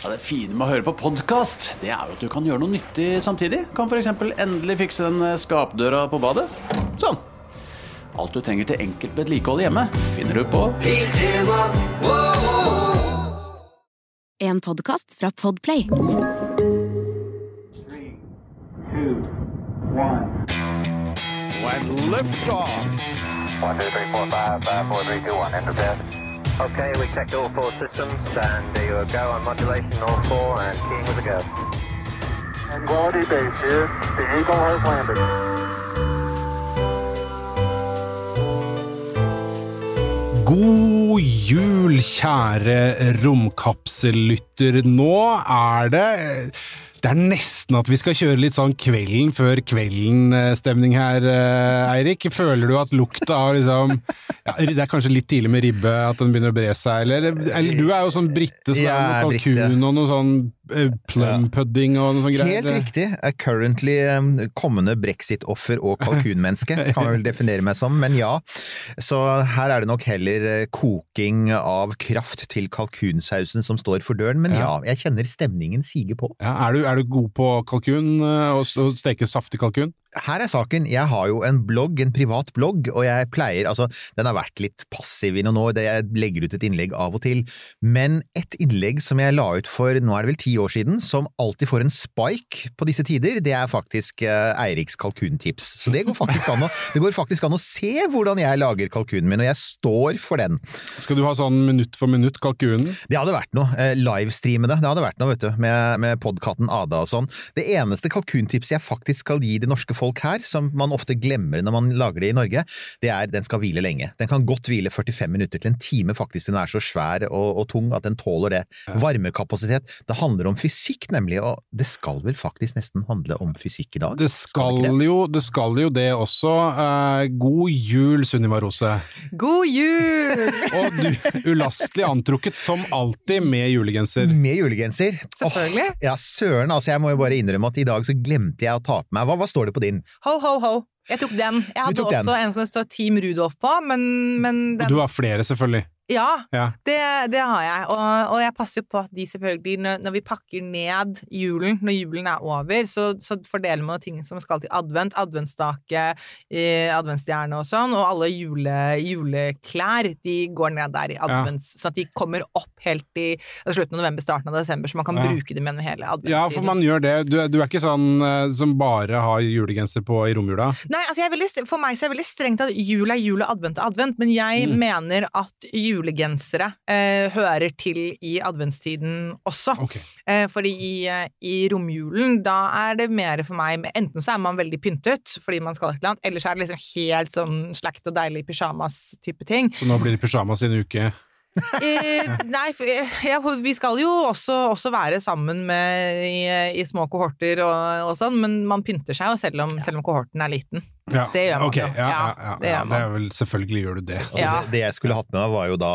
Ja, det fine med å høre på podkast, det er jo at du kan gjøre noe nyttig samtidig. Kan f.eks. endelig fikse den skapdøra på badet. Sånn. Alt du trenger til enkelt vedlikehold hjemme, finner du på En podkast fra Podplay. When liftoff. One, two, three, four, five, five, four, three, two, one. Okay, we checked all four systems, and there you go on modulation, all four, and keying with a go. Tranquility base here. The Eagle has landed. God jul, kjære romkapsellytter. Nå er det Det er nesten at vi skal kjøre litt sånn kvelden før kvelden-stemning her, eh, Eirik. Føler du at lukta av liksom ja, Det er kanskje litt tidlig med ribbe, at den begynner å bre seg, eller, eller du er jo sånn brite, så det er noe kalkun og noe sånn plum pudding og noe sånt greier. Helt riktig. Er currently um, kommende brexit-offer og kalkunmenneske, kan man vel definere meg som, men ja. Så her er det nok heller eh, koking av kraft til kalkunsausen som står for døren, men ja, jeg kjenner stemningen sige på. Ja, er, du, er du god på kalkun, eh, og steke saftig kalkun? Her er saken, jeg har jo en blogg, en privat blogg, og jeg pleier, altså den har vært litt passiv i noen år, jeg legger ut et innlegg av og til, men et innlegg som jeg la ut for, nå er det vel ti år siden, som alltid får en spike på disse tider, det er faktisk uh, Eiriks kalkuntips. Så det går an å, det går faktisk an å se hvordan jeg lager kalkunen min, og jeg står for den. Skal du ha sånn minutt for minutt kalkunen? Det hadde vært noe. Uh, livestreame det. Det hadde vært noe, vet du, med, med podkatten Ada og sånn. Det eneste kalkuntipset jeg faktisk skal gi det norske folk her, som man ofte glemmer når man lager det i Norge, det er den skal hvile lenge. Den kan godt hvile 45 minutter til en time, faktisk. Den er så svær og, og tung at den tåler det. Varmekapasitet. Det handler om fysikk, nemlig, og det skal vel faktisk nesten handle om fysikk i dag? Det Skal skal, det jo, det skal jo det også. Eh, god jul, Sunniva Rose. God jul! Og du, ulastelig antrukket som alltid med julegenser. Med julegenser. Selvfølgelig. Oh, ja, søren, altså jeg må jo bare innrømme at i dag så glemte jeg å ta på meg Hva, hva står det på din? Ho, ho, ho. Jeg tok den. Jeg hadde tok den. også en som det står Team Rudolf på, men, men Og den du har flere, selvfølgelig. Ja, Ja. det, det har jeg. Og, og jeg passer jo på at de selvfølgelig, når, når vi pakker ned julen, når julen er over, så, så fordeler man ting som skal til advent, adventsstake, eh, adventsstjerne og sånn, og alle jule, juleklær, de går ned der i advents, så at de kommer opp helt i altså slutten av november, starten av desember, så man kan Ja. bruke dem gjennom hele adventstiden. Ja, for man gjør det. Du, du er ikke sånn eh, som bare har julegenser på i romjula? Nei, altså veldig, for meg så er det veldig strengt at jul er jul og advent er advent, men jeg Mm. mener at julegensere eh, hører til i adventstiden også. Okay. Eh, fordi i, eh, i romjulen, da er det mer for meg Enten så er man veldig pyntet fordi man skal et eller annet, eller så er det liksom helt sånn slakt og deilig pyjamas-type ting. Så nå blir det pyjamas i en uke. Eh, nei, for, ja, vi skal jo også, også være sammen med, i, i små kohorter og, og sånn, men man pynter seg jo selv om, selv om kohorten er liten. Ja, Det gjør man okay, jo. Ja, ja, Ja, ja, det gjør man. det er vel Selvfølgelig gjør du det. Altså, Ja. det, det jeg skulle hatt med meg, var jo da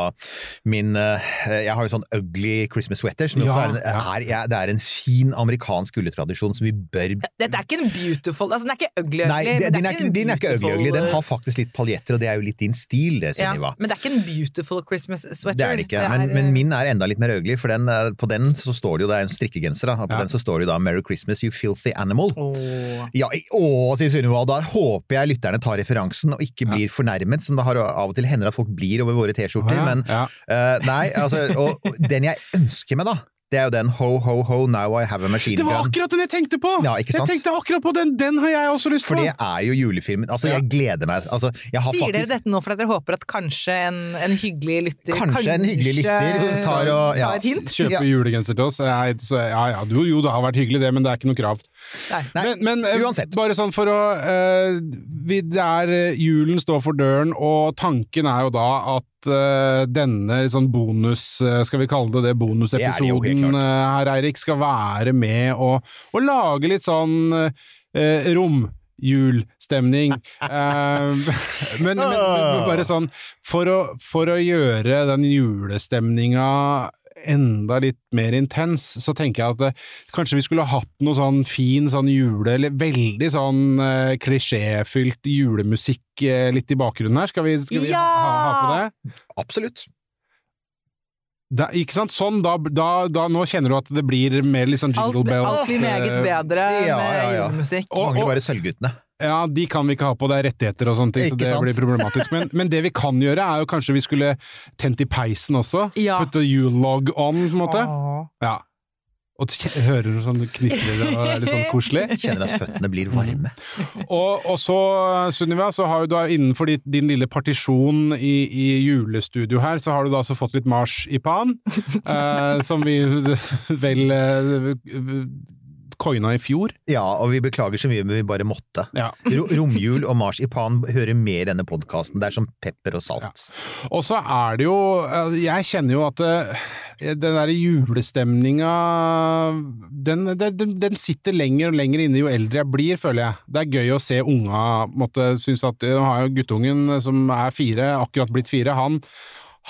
min eh, Jeg har jo sånn ugly Christmas sweater, som er en, ja. er, ja, det er en fin amerikansk juletradisjon som vi bør Dette er ikke en beautiful Altså, den er ikke ugly ugly. Nei, det- din er, ikke, din er ikke ugly-ugly. Den har faktisk litt paljetter, og det er jo litt din stil, det, ja, Sunniva. Men det er ikke en beautiful Christmas sweater. Det er det ikke, Det men, er, men uh, min er enda litt mer ugly, for den, eh, på den så står det jo, det er en strikkegenser, da, og på Ja. den så står det jo da 'Merry Christmas, you filthy animal'. Oh. Ja, å, sier Sunniva, da håper jeg lytterne tar referansen og ikke blir fornærmet, som det har av og til hender at folk blir over våre T-skjorter, Ja, men eh, nei, altså, og, den jeg ønsker meg da, det er jo den ho, ho, ho, now I have a machine Det var gun. akkurat den jeg tenkte på! Ja, ikke sant? Jeg tenkte akkurat på den! Den har jeg også lyst på! For det er jo julefilmen. Altså, Ja. jeg gleder meg. Altså, jeg har Sier dere dette nå for at dere håper at kanskje en, en hyggelig lytter Kanskje en hyggelig lytter tar og- ja. tar et hint? Kjøpe Ja. julegenser til oss. Så, ja, ja, jo, jo, det har vært hyggelig det, men det er ikke noe krav. Nei. Men men eh, uansett. bare sånn for å uh, vi, Det eh, julen står for døren, og tanken er jo da at uh, denne sånn bonus, skal vi kalle det det, Det det bonusepisoden eh, her, Eirik, skal være med og, og lage litt sånn eh, romjulstemning. Eh, men, men, men bare sånn for å, for å gjøre den julestemninga enda litt mer intens, så tenker jeg at det, kanskje vi skulle hatt noe sånn fin sånn jule, eller veldig sånn eh, klisjéfylt julemusikk eh, litt i bakgrunnen her. Skal vi, skal vi ha, ha på det? Absolutt. Da, ikke sant? Sånn, da, da, da Nå kjenner du at det blir mer litt sånn Alt, jingle bells. alt blir meget eh, bedre Ja, med ja, ja. julemusikk. Og- Mangler bare Sølvguttene. Ja, de kan vi ikke ha på, det er rettigheter og sånne ting, så det sant? blir problematisk. Men, men det vi kan gjøre, er jo kanskje vi skulle tent i peisen også. Ja. Putte julelog on, på en måte. Åh. Ja. Og hører sånn knitrer og er litt sånn koselig. Kjenner at føttene blir varme. Og, og så, Sunniva, så har jo da innenfor ditt, din lille partisjon i, i julestudio her, så har du da altså fått litt marsipan, eh, som vi vel eh, coina i fjor. Ja, og vi beklager så mye, men vi bare måtte. Ja. Ro- Romjul og marsipan hører med i denne podkasten. Det er som pepper og salt. Og så er det jo eh, Jeg kjenner jo at eh, den derre julestemninga den, den, den- den sitter lenger og lenger inne jo eldre jeg blir, føler jeg. Det er gøy å se unga måtte synes at Nå har jo guttungen som er fire, akkurat blitt fire, han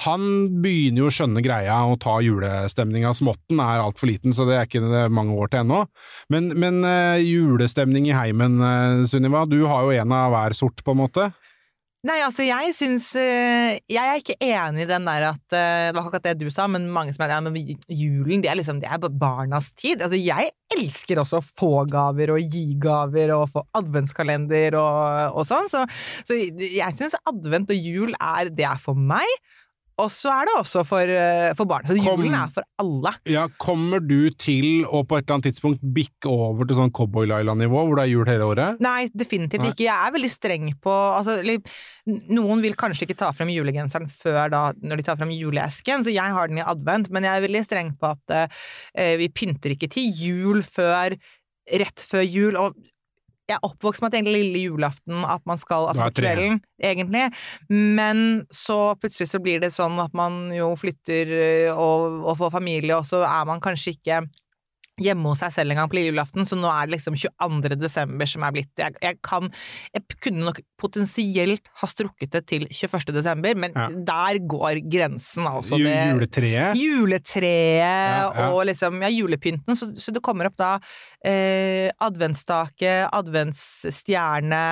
han begynner jo å skjønne greia og ta julestemninga. Småtten er altfor liten, så det er ikke mange år til ennå. Men, men uh, julestemning i heimen, uh, Sunniva, du har jo en av hver sort, på en måte. Nei, altså jeg syns eh, Jeg er ikke enig i den der at Det var akkurat det du sa, men mange som er ja, men julen, det er liksom Det er barnas tid. Altså jeg elsker også å få gaver og gi gaver og få adventskalender og, og sånn, så, så jeg syns advent og jul er Det er for meg. Og så er det også for, eh, for barn. Så Kom. julen er for alle. Ja, Kommer du til å på et eller annet tidspunkt bikke over til sånn Cowboy-Laila-nivå, hvor det er jul hele året? Nei, definitivt Nei. ikke. Jeg er veldig streng på altså, Noen vil kanskje ikke ta frem julegenseren før da, når de tar frem juleesken, så jeg har den i advent, men jeg er veldig streng på at uh, vi pynter ikke til jul før rett før jul. og jeg er oppvokst med at egentlig lille julaften at man skal, altså på kvelden, egentlig, men så plutselig så blir det sånn at man jo flytter eh, og, og får familie, og så er man kanskje ikke hjemme hos seg selv en gang på lille julaften, så nå er det liksom 22. desember som er blitt jeg, jeg kan Jeg kunne nok potensielt ha strukket det til 21. desember, men Ja. der går grensen, altså. Det, Juletreet? Juletreet Ja, ja. og liksom ja, julepynten, så, så det kommer opp da eh, adventsstake, adventsstjerne,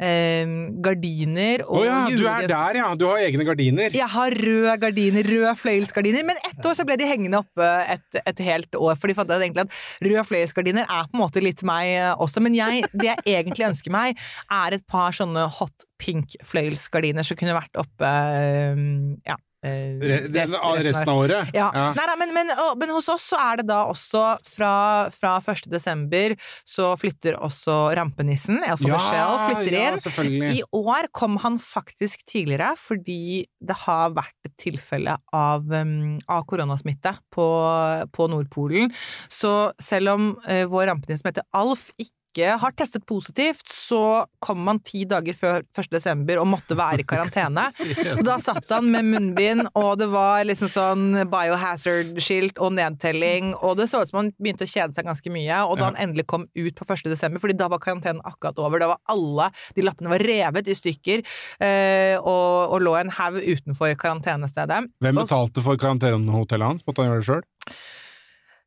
eh, gardiner Å oh, ja, du er der ja! Du har egne gardiner. Jeg har røde gardiner, røde fløyelsgardiner, men ett år så ble de hengende oppe et, et helt år, for de fant ut egentlig at røde fløyelsgardiner er på en måte litt meg eh, også, men jeg, det jeg egentlig ønsker meg, er et par sånne hot pink fløyelsgardiner som kunne vært oppe eh, ja. Eh, Re, rest- den, av resten av året? ja. Nei, nei, men, men, men hos oss så er det da også fra, fra 1. desember så flytter også rampenissen, Elf ja, Shell, flytter ja, inn. I år kom han faktisk tidligere fordi det har vært et tilfelle av, um, av koronasmitte på, på Nordpolen. Så selv om uh, vår rampenisse som heter Alf ikke har testet positivt, så kom han ti dager før 1. desember og måtte være i karantene. Og da satt han med munnbind, og det var liksom sånn biohazard-skilt og nedtelling, og det så ut som han begynte å kjede seg ganske mye. Og da han endelig kom ut på 1. desember, fordi da var karantenen akkurat over, da var alle de lappene var revet i stykker, eh, og, og lå en haug utenfor karantenestedet. Hvem betalte for karantenehotellet hans? Måtte han gjøre det sjøl?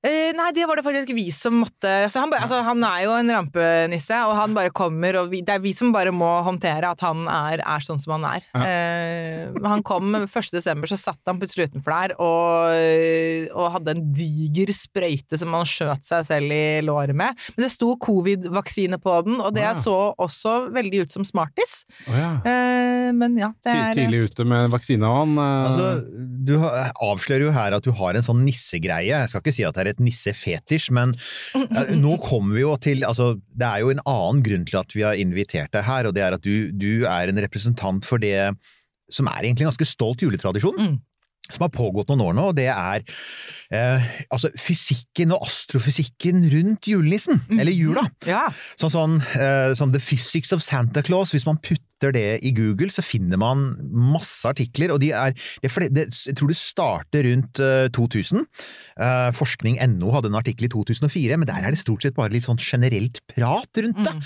Eh, nei, det var det faktisk vi som måtte så han, altså, han er jo en rampenisse, og han bare kommer, og vi, det er vi som bare må håndtere at han er, er sånn som han er. Eh, han kom 1. desember, så satt han plutselig utenfor der og, og hadde en diger sprøyte som han skjøt seg selv i låret med. Men det sto covid-vaksine på den, og det oh, ja. så også veldig ut som smartis. Oh, ja. Uh, men ja, det er Tidlig ute med vaksine og han. Altså, du har- avslører jo her at du har en sånn nissegreie. Jeg skal ikke si at det er et nissefetisj, men eh, nå kommer vi jo til altså, Det er jo en annen grunn til at vi har invitert deg her, og det er at du, du er en representant for det som er egentlig en ganske stolt juletradisjon. Mm. Som har pågått noen år nå, og det er eh, altså fysikken og astrofysikken rundt julenissen, eller jula. Ja. Sånn, sånn, eh, sånn The Physics of Santa Claus, hvis man putter det i Google, så finner man masse artikler, og de er, det, det, jeg tror det starter rundt eh, 2000. Uh, Forskning.no hadde en artikkel i 2004, men der er det stort sett bare litt sånn generelt prat rundt det.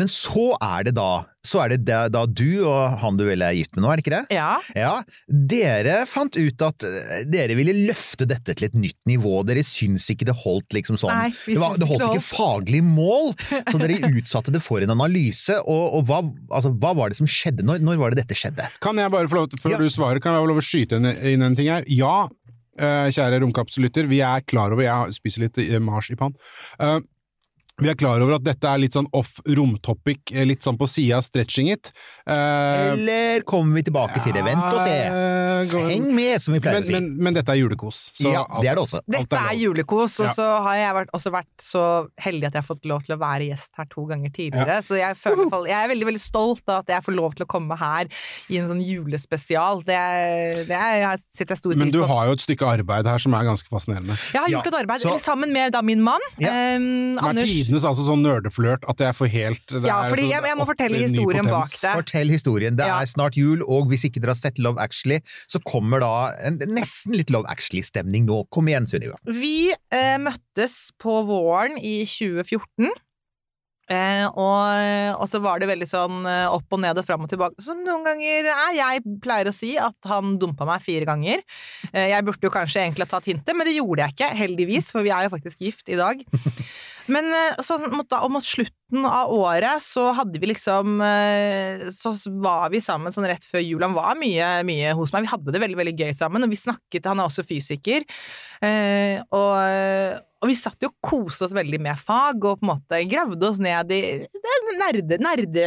Men så er det da, så er det da, da du og han du vel er gift med nå, er det ikke det? ja. Ja, dere fant ut at eh, dere ville løfte dette til et nytt nivå. Dere syns ikke det holdt liksom sånn Nei, vi det, var, det ikke holdt ikke faglig mål, så dere utsatte det for en analyse. Og, og hva, altså, hva var det som skjedde? Når, når var det dette skjedde? Kan jeg bare få lov til, før Ja. du svarer, kan jeg få lov til å skyte inn, en ting her? Ja, eh, kjære romkapselytter, vi er klar over Jeg spiser litt eh, marsipan. Eh, vi er klar over at dette er litt sånn off romtopic, eh, litt sånn på sida av stretching it. Eh, Eller kommer vi tilbake til det? Vent og se! eh, Heng med, som vi pleier men, å si. men, men dette er julekos. så ja, alt- det er det også. Dette er er julekos, og så har jeg vært, også vært så heldig at jeg har fått lov til å være gjest her to ganger tidligere. Så jeg, føler, jeg er veldig veldig stolt av at jeg får lov til å komme her i en sånn julespesial. Det, er- det er, jeg setter jeg stor Men du på. har jo et stykke arbeid her som er ganske fascinerende. Jeg har Ja, gjort et arbeid så- sammen med da min mann. Ja. Um, er Anders. Tidenes altså sånn nerdeflørt at jeg får helt det Ja, fordi så- jeg- jeg må fortelle historien bak det. Fortell historien. Det Ja. er snart jul, og hvis ikke dere har sett Love Actually, så kommer da en, nesten litt Love Actually-stemning nå. Kom igjen, Sunniva. Vi eh, møttes på våren i 2014. Eh, og, og så var det veldig sånn eh, opp og ned og fram og tilbake. Som noen ganger er. Jeg pleier å si at han dumpa meg fire ganger. Eh, jeg burde jo kanskje egentlig ha tatt hintet, men det gjorde jeg ikke, heldigvis, for vi er jo faktisk gift i dag. Men eh, så mot, da, mot slutten av året så hadde vi liksom eh, Så var vi sammen sånn rett før jul. Han var mye, mye hos meg. Vi hadde det veldig veldig gøy sammen, og vi snakket Han er også fysiker. Eh, og, og vi satt jo og koste oss veldig med fag, og på en måte gravde oss ned i er nerde, nerde,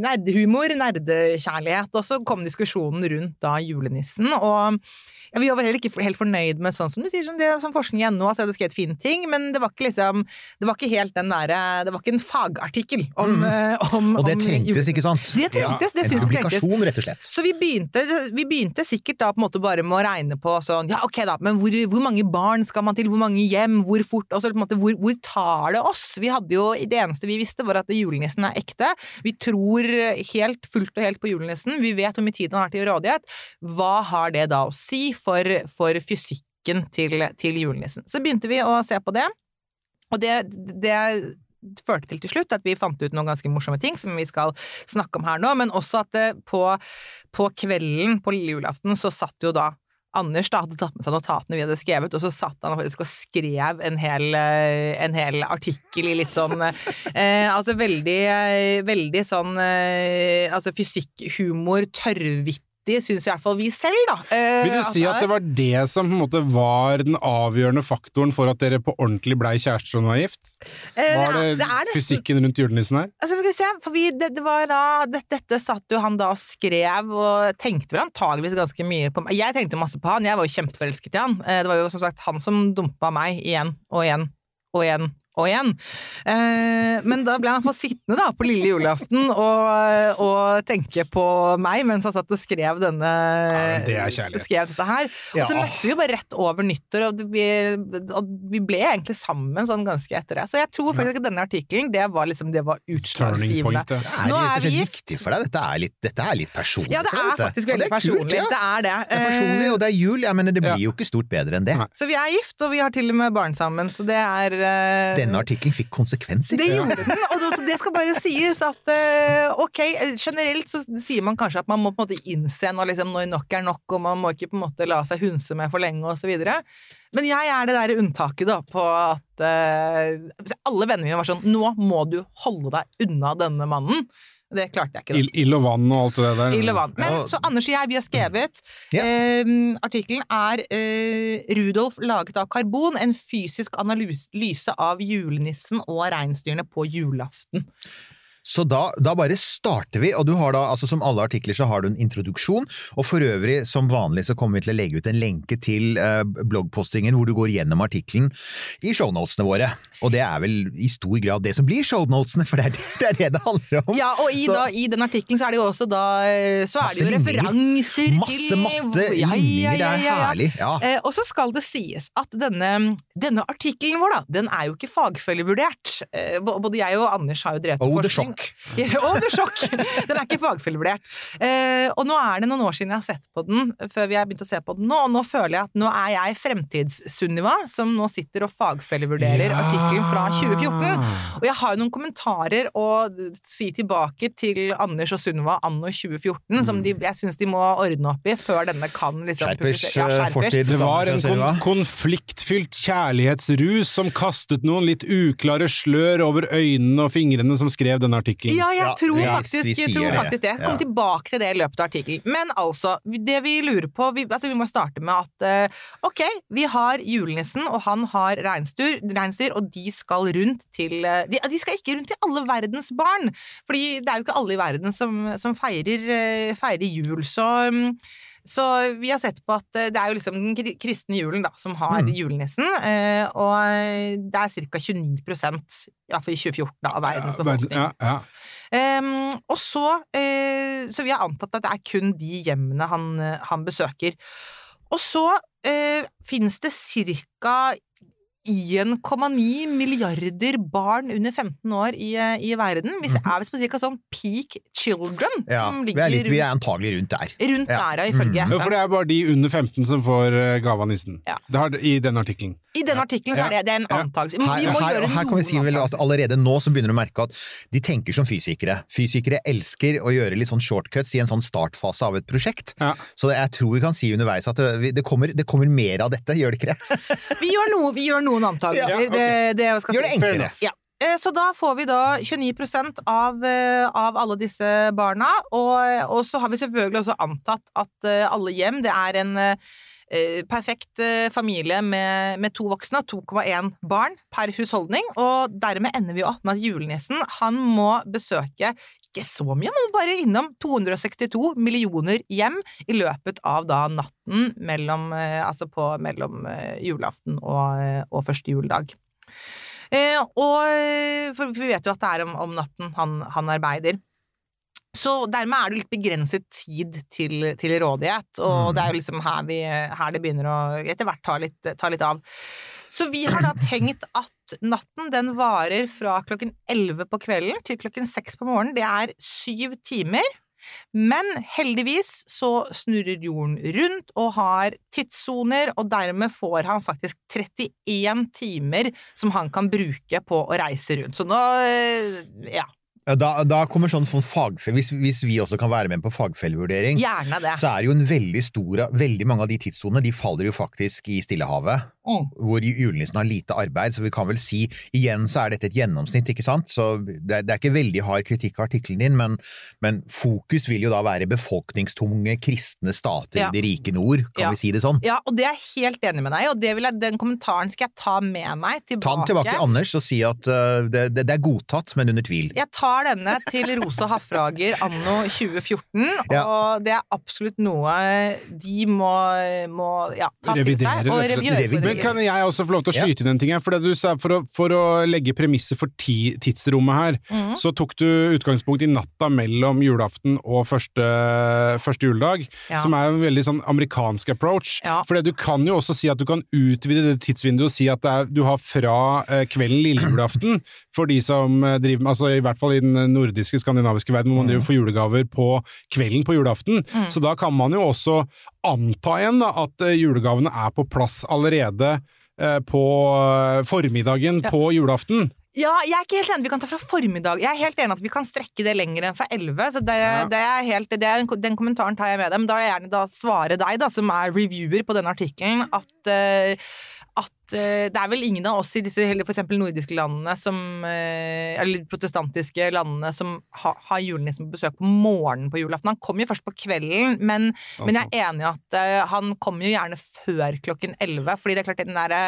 nerdehumor, nerdekjærlighet. Og så kom diskusjonen rundt da julenissen, og ja, vi var heller ikke helt fornøyd med sånn som du sier, som, det, som forskning i NO har skrevet skrevet fine ting, men det var ikke liksom Det var ikke helt den derre Det var ikke en fagartikkel om, mm. om Og det trengtes, ikke sant? Det trengtes, det en synes jeg trengtes. rett og slett. Så vi begynte, vi begynte sikkert da på en måte bare med å regne på sånn, ja ok da, men hvor, hvor mange barn skal man til, hvor mange hjem, hvor fort, og så på en måte hvor, hvor tar det oss? Vi hadde jo, det eneste vi visste var at julenissen er ekte, vi tror helt fullt og helt på julenissen, vi vet hvor mye tid han har til rådighet, hva har det da å si for, for fysikken til, til julenissen? Så begynte vi å se på det, og det, det førte til til slutt at vi fant ut noen ganske morsomme ting som vi skal snakke om her nå, men også at det på, på kvelden på lille julaften så satt jo da Anders da hadde tatt med seg notatene vi hadde skrevet, og så satt han faktisk og skrev en hel, eh, en hel artikkel i litt sånn eh, Altså veldig, eh, veldig sånn eh, Altså fysikkhumor, tørrvittig, syns i hvert fall vi selv, da. Eh, Vil du si at det var det som på en måte var den avgjørende faktoren for at dere på ordentlig blei kjærester og nå er gift? eh, Var er- det er nesten- fysikken rundt julenissen her? Altså, vi se, for vi, det, det var da, det, Dette satt jo han da og skrev, og tenkte vel antageligvis ganske mye på meg. Jeg tenkte masse på han, jeg var jo kjempeforelsket i han. Eh, Det var jo som sagt han som dumpa meg igjen og igjen og igjen og igjen. Eh, men da ble han iallfall sittende da på lille julaften og, og tenke på meg mens han satt og skrev denne ja, det er kjærlighet. Skrev dette her. Og så møttes vi jo bare rett over nyttår, og, vi, og vi ble egentlig sammen sånn ganske etter det. Så jeg tror faktisk at denne artikkelen, det var liksom det var utslagsgivende. Det er Nå er vi gift. for deg. Dette er litt, dette er litt personlig Ja, det er faktisk veldig det er kult, personlig. ja. Det er det. Det er personlig, og det er jul. Jeg mener, det blir jo ikke stort bedre enn det. Så vi er gift, og vi har til og med barn sammen, så det er eh, Denne artikkelen fikk konsekvenser. det gjorde den, og det- skal bare sies at eh, ok, generelt så sier man kanskje at man må på en måte innse når, liksom, når nok er nok, og man må ikke på en måte la seg hunse med for lenge videre. Men jeg er det der unntaket da, på at uh, alle vennene mine var sånn Nå må du holde deg unna denne mannen. Det klarte jeg ikke. Ild, ild og vann og alt det der. Ild og vann. Men så Anders og jeg, vi har skrevet Ja. eh, Artikkelen er eh, Rudolf laget av karbon, en fysisk analyse av julenissen og reinsdyrene på julaften. Så da, da bare starter vi, og du har da, altså som alle artikler så har du en introduksjon, og for øvrig, som vanlig så kommer vi til å legge ut en lenke til eh, bloggpostingen hvor du går gjennom artikkelen i shownotesene våre. Og det er vel i stor grad det som blir shownotesene, for det er det det, er det, det handler om. Ja, og i, Så- da, i den artikkelen så er det jo også da eh, Så er det jo Masse referanser Masse til matte, Ja, ligninger, det ja, er herlig. Ja. Eh, og så skal det sies at denne, denne artikkelen vår, da, den er jo ikke fagfellevurdert. Eh, både jeg og Anders har jo drevet med Oh, forskning. Ja, oh, the! Den er ikke fagfellevurdert. Eh, og nå er det noen år siden jeg har sett på den, før vi har begynt å se på den nå, og nå føler jeg at nå er jeg Fremtids-Sunniva, som nå sitter og fagfellevurderer artikkelen fra 2014. Og jeg har jo noen kommentarer å si tilbake til Anders og Sunniva anno 2014, som de, jeg syns de må ordne opp i før denne kan liksom Skjerpers Ja, eh, skjerpers. fortid. Det var en kon konfliktfylt kjærlighetsrus som kastet noen litt uklare slør over øynene og fingrene som skrev denne artikkelen. Ja, jeg tror ja, faktisk, jeg tror faktisk det. Jeg skal Ja. tilbake til det i løpet av artikkelen. Men altså, det vi lurer på Vi, altså, vi må starte med at uh, ok, vi har julenissen, og han har reinsdyr, og de skal rundt til uh, de, de skal ikke rundt til alle verdens barn, fordi det er jo ikke alle i verden som, som feirer, uh, feirer jul. Så mm, så vi har sett på at eh, det er jo liksom den kristne julen da, som har Mm. julenissen, eh, og eh, det er ca. 29 i hvert fall i 2014 da, av verdens befolkning. Ja, ja. Um, og så uh, Så vi har antatt at det er kun de hjemmene han, han besøker. Og så uh, finnes det ca. 1,9 milliarder barn under 15 år i, eh, i verden. Vi er visst på ca. sånn peak children Ja, som vi ligger er, litt, vi er antagelig rundt der. rundt Ja. der, ja, ifølge Mm. Ja, for det er bare de under 15 som får eh, gave av nissen. Ja. Det har, I den artikkelen. I den artikkelen så er det, det er en antakelse. Her, vi her, her kan vi si vel at allerede nå så begynner du å merke at de tenker som fysikere. Fysikere elsker å gjøre litt sånn shortcuts i en sånn startfase av et prosjekt. Ja. Så jeg tror vi kan si underveis at det, det, kommer, det kommer mer av dette, gjør det ikke det? Vi gjør, noe, vi gjør noen antakelser. Ja, okay. det, det Gjør det enklere. Ja. Eh, Så da får vi da 29% av, eh, av alle disse barna, og, og så har vi selvfølgelig også antatt at eh, alle hjem, det er en eh, perfekt familie med, med to voksne, 2,1 barn per husholdning, og dermed ender vi opp med at julenissen, han må besøke ikke så mye, men bare innom 262 millioner hjem i løpet av da natten mellom, eh, altså på, mellom eh, julaften og, eh, og første juledag. Eh, og for vi vet jo at det er om, om natten han, han arbeider. Så dermed er det litt begrenset tid til, til rådighet, og Mm. det er jo liksom her, vi, her det begynner å etter hvert ta litt, ta litt av. Så vi har da tenkt at natten den varer fra klokken 11 på kvelden til klokken 6 på morgenen. Det er syv timer. Men heldigvis så snurrer jorden rundt og har tidssoner, og dermed får han faktisk 31 timer som han kan bruke på å reise rundt. Så nå, eh, ja, Da, da kommer sånn, sånn fagfell, hvis, hvis vi også kan være med på fagfellevurdering, så er det jo en veldig stor Veldig mange av de tidssonene de faller jo faktisk i Stillehavet. Mm. Hvor julenissen har lite arbeid, så vi kan vel si igjen så er dette et gjennomsnitt, ikke sant? Så det, er- det er ikke veldig hard kritikk av artikkelen din, men, men fokus vil jo da være befolkningstunge kristne stater Ja. i det rike nord, kan Ja. vi si det sånn? Ja, og det er jeg helt enig med deg i, og det vil jeg, den kommentaren skal jeg ta med meg tilbake. Ta den tilbake til Anders og si at uh, det, det, det er godtatt, men under tvil. Jeg tar denne til Rosa Hafrager anno 2014, Ja. og det er absolutt noe de må, må ja, ta til seg. Og Revidere. Men kan jeg også få lov til å skyte inn en ting her? For, det du sa, for, å, for å legge premisset for ti, tidsrommet her, mm. så tok du utgangspunkt i natta mellom julaften og første, første juledag, Ja. som er en veldig sånn amerikansk approach. Ja. For du kan jo også si at du kan utvide det tidsvinduet og si at det er, du har fra eh, kvelden lille julaften, for de som eh, driver med, altså i hvert fall i den nordiske, skandinaviske verden, hvor man driver for julegaver på kvelden på julaften. Mm. Så da kan man jo også anta igjen da, at eh, julegavene er på plass allerede eh, på formiddagen Ja. på julaften. Ja, jeg er ikke helt enig. Vi kan ta fra formiddag. Jeg er helt enig at vi kan strekke det lenger enn fra 11. Så det, Ja. det er helt, det er, den kommentaren tar jeg med deg. Men da vil jeg gjerne da svare deg, da, som er reviewer på denne artikkelen, at, at det er vel ingen av oss i disse eksempel nordiske landene som eh, Eller protestantiske landene som ha, har julenissen på besøk på morgenen på julaften. Han kommer jo først på kvelden, men, men jeg er enig i at eh, han kommer jo gjerne før klokken 11, fordi det er klart den derre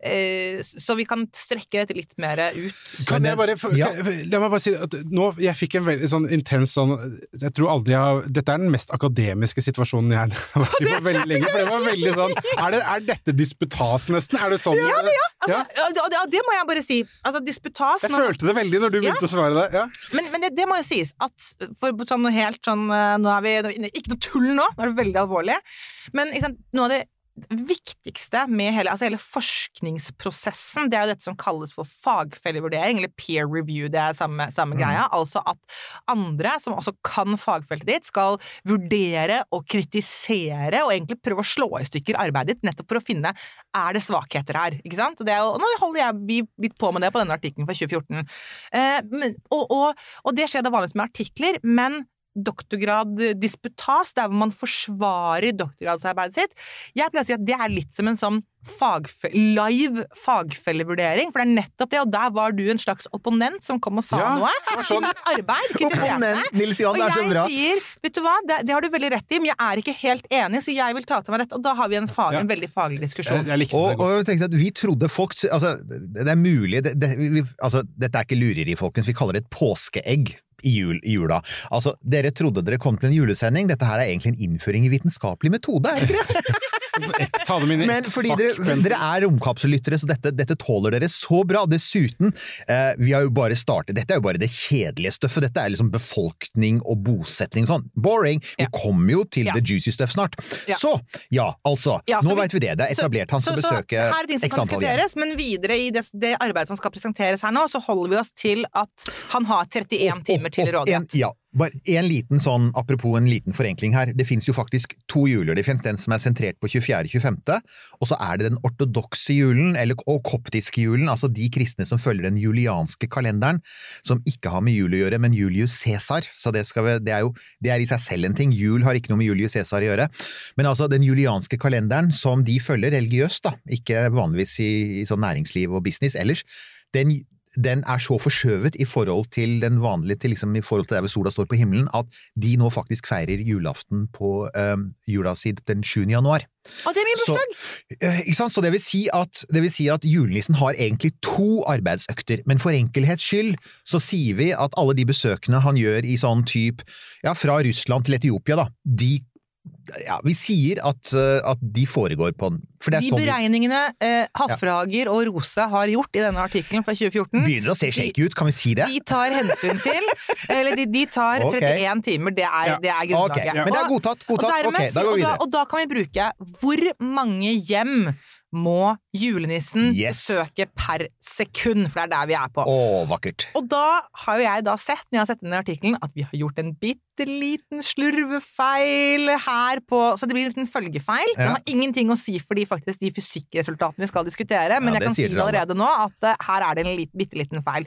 eh, Så vi kan strekke dette litt mer ut. Kan jeg bare, ja. La meg bare si at nå, jeg fikk en veldig sånn intens sånn Jeg tror aldri jeg har Dette er den mest akademiske situasjonen jeg har vært i på veldig lenge. For det var veldig sånn Er, det, er dette disputas, nesten? Er det sånn? Ja, det, Altså, ja. det, det, det må jeg bare si. Altså, disputas Jeg følte det veldig når du begynte å svare det. Ja. Men, men det, det må jo sies at for sånn noe helt sånn eh, Nå er vi Ikke noe tull nå, nå er det veldig alvorlig. Men sant, noe av det viktigste med hele, altså hele forskningsprosessen, det er jo dette som kalles for fagfellevurdering, eller peer review, det er samme, samme greia. Altså at andre, som også kan fagfeltet ditt, skal vurdere og kritisere og egentlig prøve å slå i stykker arbeidet ditt, nettopp for å finne er det svakheter her. ikke sant? Og, det jo, og nå holder jeg litt på med det på denne artikkelen fra 2014. Eh, men, og, og, og det skjer da vanligvis med artikler, men doktorgraddisputas, der hvor man forsvarer doktorgradsarbeidet sitt. Jeg pleier å si at det er litt som en sånn fagfe live fagfellevurdering, for det er nettopp det, og der var du en slags opponent som kom og sa Ja, noe. sånn. Arbeid, Opponent. Nils Johan, Og det er så jeg sier, vet du hva, det, det har du veldig rett i, men jeg er ikke helt enig, så jeg vil ta til meg rett, og da har vi en, fag, Ja. en veldig faglig diskusjon. jeg jeg Og, og jeg tenkte at vi trodde folk altså, Det er mulig det, det, vi, altså, Dette er ikke lureri, folkens. Vi kaller det et påskeegg. I, jul, I jula. Altså, Dere trodde dere kom til en julesending. Dette her er egentlig en innføring i vitenskapelig metode, er det ikke det? Ta dem inn i Men fordi dere, dere er romkapsellyttere, så dette, dette tåler dere så bra. Dessuten, eh, vi har jo bare startet Dette er jo bare det kjedelige stuffet. Dette er liksom befolkning og bosetning sånn. Boring! Vi Ja. kommer jo til Ja. the juicy stuff snart. Ja. Så, ja, altså. Ja, nå vi- veit vi det. Det er etablert. Han skal så, så, besøke her er ting som kan diskuteres, men videre i det, det arbeidet som skal presenteres her nå, så holder vi oss til at han har 31 timer til en- rådighet. Ja, bare en liten sånn, apropos en liten forenkling her. Det fins jo faktisk to juler. Det fins den som er sentrert på 24.-25., og så er det den ortodokse julen, eller, og koptiske julen, altså de kristne som følger den julianske kalenderen, som ikke har med jul å gjøre, men Julius Cæsar. Så det, vi, det, er jo, det er i seg selv en ting. Jul har ikke noe med Julius Cæsar å gjøre. Men altså, den julianske kalenderen som de følger religiøst, da, ikke vanligvis i, i sånn næringsliv og business ellers, den den er så forskjøvet i forhold til den vanlige, til liksom i forhold til der hvor sola står på himmelen, at de nå faktisk feirer julaften på um, jula si den 7. januar. Å, det er min bursdag! eh, sant? Så det vil, si at, det vil si at julenissen har egentlig to arbeidsøkter, men for enkelhets skyld så sier vi at alle de besøkene han gjør i sånn type, ja, fra Russland til Etiopia, da, de ja, vi sier at, eh, at de foregår på For det De sånn beregningene eh, Hafrager og Rose har gjort i denne artikkelen fra 2014, begynner å se shaky ut, kan vi si det? de tar hensyn til Eller de, de tar okay. 31 timer, det er, Ja. det er grunnlaget. men det er godtatt, godtatt. og dermed- Ok, da går vi og videre. Og da kan vi bruke Hvor mange hjem må julenissen Yes. besøke per sekund? For det er der vi er på. Å, vakkert. Og da har jo jeg da sett, når jeg har sett denne artikkelen, at vi har gjort en bitte liten slurvefeil her på Så det blir en liten følgefeil. Den Ja. har ingenting å si for de, faktisk, de fysikkresultatene vi skal diskutere, men Ja, jeg kan si det allerede nå at uh, her er det en lit, bitte liten feil.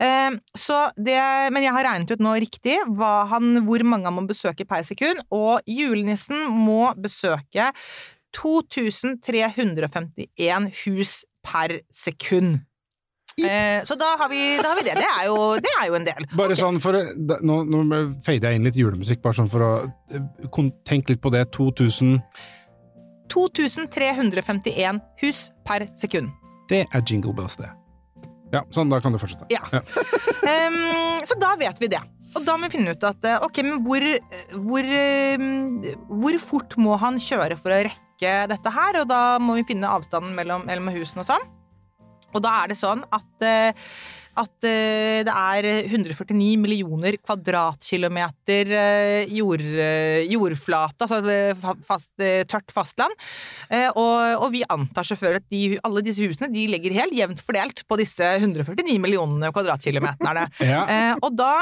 Uh, så det, men jeg har regnet ut nå riktig han, hvor mange han må besøke per sekund, og julenissen må besøke 2351 hus per sekund. Eh, så da har, vi, da har vi det. Det er jo, det er jo en del. Bare sånn for da- Nå, nå fader jeg inn litt julemusikk, bare sånn for å eh, tenke litt på det. 2000 2351 hus per sekund. Det er Jingle Bells, det. Ja, sånn, da kan du fortsette. Ja. Ehm, så da vet vi det. Og da må vi finne ut at eh, ok, men hvor, hvor, eh, hvor fort må han kjøre for å rekke dette her? Og da må vi finne avstanden mellom, mellom husene og sånn. Og da er det sånn at, eh, at eh, det er 149 millioner kvadratkilometer eh, jord, eh, jordflate, altså fast, tørt fastland. Eh, Og, og vi antar selvfølgelig at de, alle disse husene de ligger helt jevnt fordelt på disse 149 millionene kvadratkilometerne. Ja. Eh, og da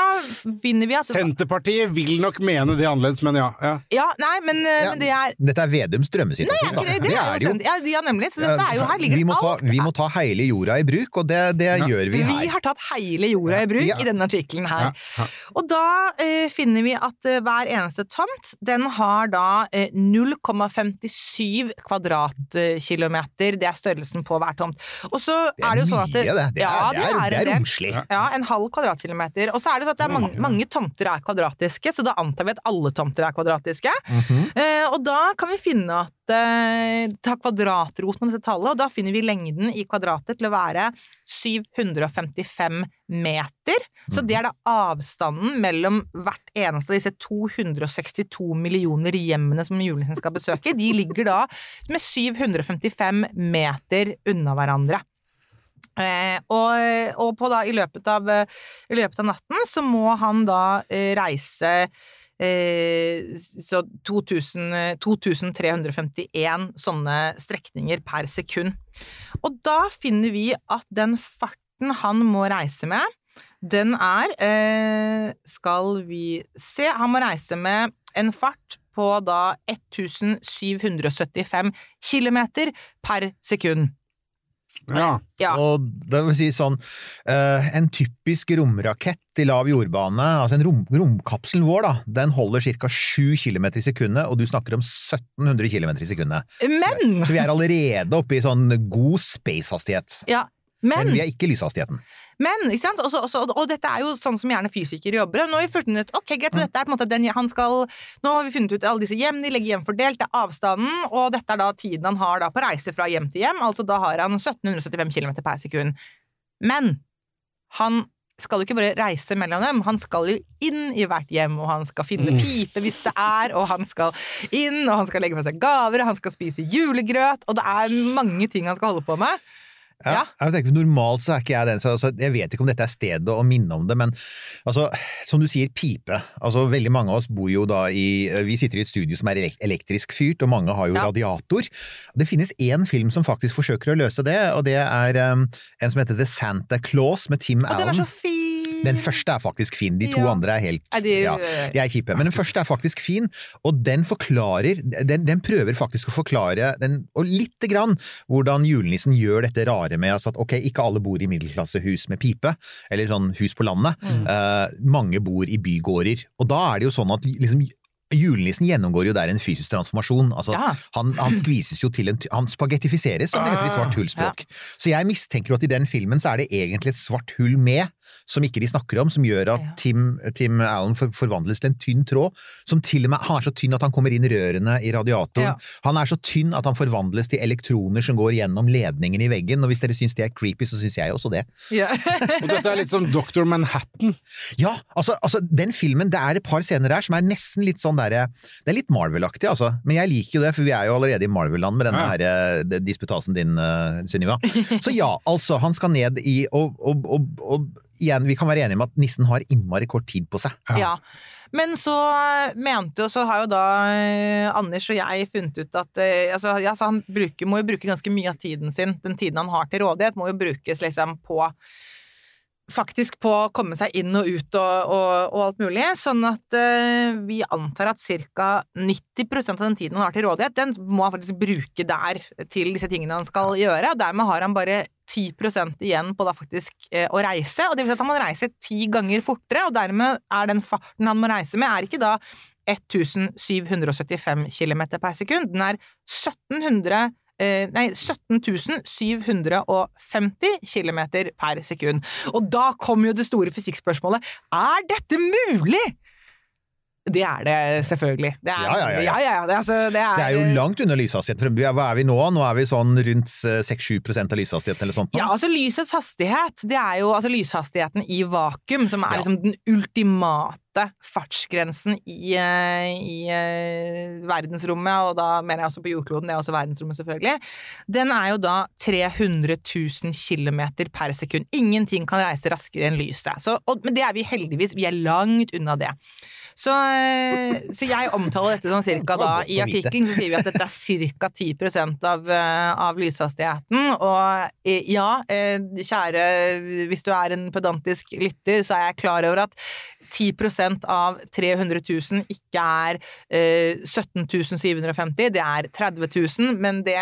finner vi at Senterpartiet vil nok mene det annerledes, men ja. ja. Ja, nei, men, Ja, men det er Dette er Vedums drømmesituasjon, da. det, det, er jo, ja, ja, nemlig. Så dette er jo, her ligger vi, må ta, alt. vi må ta hele jorda i bruk, og det, det gjør vi Vi her. har tatt hele jorda i bruk Ja. i denne artikkelen her. Ja, ja. Og da eh, finner vi at eh, hver eneste tomt, den har da eh, 0,57 kvadratkilometer. Det er størrelsen på hver tomt. Og så Det er er det jo sånn at mye, det. Det ja, er, det er, det er romslig. Ja, en halv kvadratkilometer. Og så er det sånn at det er mange, mange tomter er kvadratiske, så da antar vi at alle tomter er kvadratiske. Mhm. Eh, og da kan vi finne at ta kvadratroten av dette tallet, og da finner vi lengden i kvadratet til å være 755 meter. Så det er da avstanden mellom hvert eneste av disse 262 millioner hjemmene som julenissen skal besøke. De ligger da med 755 meter unna hverandre. Eh, og, og da, i, løpet av, i løpet av natten så må han da eh, reise så 2000, eh, 2351 sånne strekninger per sekund. Og da finner vi at den farten han må reise med, den er eh, Skal vi se Han må reise med en fart på da 1775 km per sekund. Ja. Ja. Og det vil si sånn eh, En typisk romrakett i lav jordbane, altså en rom, romkapselen vår, da, den holder ca. 7 km i sekundet, og du snakker om 1700 km i sekundet. Men! Så vi er allerede oppe i sånn god space-hastighet. Ja, Men men vi er ikke lyshastigheten. Men, ikke sant? Også, også, og dette er jo sånn som gjerne fysikere jobber. Nå har vi funnet ut ok, greit, så dette er på en måte den han skal Nå har vi funnet ut alle disse hjem, de legger hjem fordelt, det er avstanden, og dette er da tiden han har da på reise fra hjem til hjem. Altså da har han 1775 km per sekund. Men han skal jo ikke bare reise mellom dem, han skal jo inn i hvert hjem, og han skal finne pipe hvis det er, og han skal inn, og han skal legge med seg gaver, og han skal spise julegrøt, og det er mange ting han skal holde på med. Ja. Jeg tenker, Normalt så er ikke jeg den, så altså, jeg vet ikke om dette er stedet å minne om det, men altså, som du sier, pipe. Altså, Veldig mange av oss bor jo da i Vi sitter i et studio som er elektrisk fyrt, og mange har jo Ja. radiator. Det finnes én film som faktisk forsøker å løse det, og det er um, en som heter The Santa Claus med Tim Og den er så fin! Den første er faktisk fin, de to Ja. andre er helt ja, de er kjipe. Men den første er faktisk fin, og den forklarer Den, den prøver faktisk å forklare den, og lite grann hvordan julenissen gjør dette rare med altså at ok, ikke alle bor i middelklassehus med pipe, eller sånn hus på landet. Mm. Uh, mange bor i bygårder. Og da er det jo sånn at liksom Julenissen gjennomgår jo der en fysisk transformasjon. Altså, Ja. han, han skvises jo til en Han spagettifiseres, som det heter i svart hullspråk. Så jeg mistenker at i den filmen så er det egentlig et svart hull med, som ikke de snakker om, som gjør at Tim, Tim Allen forvandles til en tynn tråd. Som til og med, Han er så tynn at han kommer inn i rørene i radiatoren. Ja. Han er så tynn at han forvandles til elektroner som går gjennom ledningen i veggen. Og hvis dere syns det er creepy, så syns jeg også det. Ja. Og dette er litt som Dr. Manhattan. Ja, altså, altså den filmen, det er et par scener der som er nesten litt sånn derre Det er litt Marvel-aktig, altså. Men jeg liker jo det, for vi er jo allerede i Marvel-land med denne Ja. her, eh, disputasen din, uh, Sunniva. Så ja, altså, han skal ned i og, og, og, og igjen, vi kan være enige om at nissen har innmari kort tid på seg. Ja. Men så mente jo, så har jo da eh, Anders og jeg funnet ut at eh, altså, ja, så han bruker, må jo bruke ganske mye av tiden sin, den tiden han har til rådighet, må jo brukes liksom på Faktisk på å komme seg inn og ut og, og, og alt mulig. Sånn at uh, vi antar at ca. 90% av den tiden han har til rådighet, den må han faktisk bruke der til disse tingene han skal gjøre. og Dermed har han bare 10% igjen på da faktisk uh, å reise. og det vil si at han må reise ti ganger fortere, og dermed er den farten han må reise med, er ikke da 1775 km per sekund. Den er 1700 eh, Nei, 17 750 km per sekund. Og da kommer jo det store fysikkspørsmålet Er dette mulig?! Det er det selvfølgelig. Det er, Ja, ja, ja, ja. det, altså, det, er, Det er jo langt under lyshastigheten. Hva er vi nå? Nå er vi sånn rundt eh, 6-7 av lyshastigheten eller sånt. nå. Ja, altså lysets hastighet, det er jo altså lyshastigheten i vakuum, som er liksom den ultimate fartsgrensen i, eh, i eh, verdensrommet, og da mener jeg også på jordkloden, det er også verdensrommet selvfølgelig. Den er jo da 300 000 km per sekund. Ingenting kan reise raskere enn lyset. Så, og, men det er vi heldigvis, vi er langt unna det. Så, eh, så jeg omtaler dette sånn cirka da, i artikkelen så sier vi at dette er cirka 10% av, eh, av lyshastigheten, og eh, ja, kjære, hvis du er en pedantisk lytter, så er jeg klar over at 10% av 300 000 ikke er eh, 17 750, det er 30 000, men det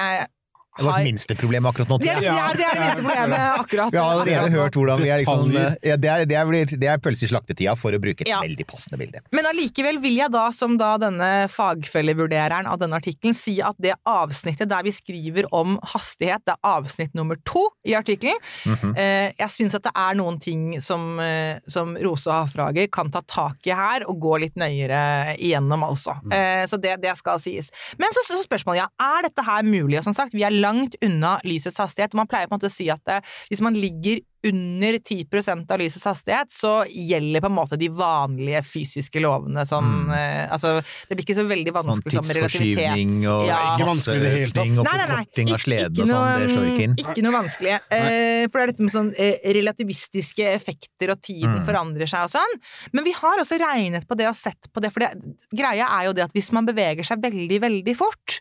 Det var et minsteproblem akkurat nå. det er, det er, det er det minste problemet akkurat Vi har allerede hørt hvordan vi er liksom ja, Det er, det er, det er pølse i slaktetida, for å bruke et Ja. veldig passende bilde. Men allikevel vil jeg da, som da denne fagfellevurdereren av denne artikkelen, si at det avsnittet der vi skriver om hastighet, det er avsnitt nummer to i artikkelen. Mm -hmm. jeg syns at det er noen ting som, eh, som Rose og Hafrager kan ta tak i her, og gå litt nøyere igjennom, altså. Mm. så det, det skal sies. Men så, så spørsmålet, ja, er dette her mulig? Og som sagt, vi er langt unna lysets hastighet. Man pleier på en måte å si at eh, hvis man ligger under 10% av lysets hastighet, så gjelder på en måte de vanlige fysiske lovene som Mm. eh, Altså, det blir ikke så veldig Sånn vanskelig som relativitet. tidsforskyvning og Ja. Ikke vanskelig i det hele tatt. og forkorting av sleden og sånn, det slår ikke inn. Ikke noe vanskelig. Eh, for det er dette med sånn eh, relativistiske effekter, og tiden Mm. forandrer seg og sånn. Men vi har også regnet på det og sett på det, for det, greia er jo det at hvis man beveger seg veldig, veldig fort,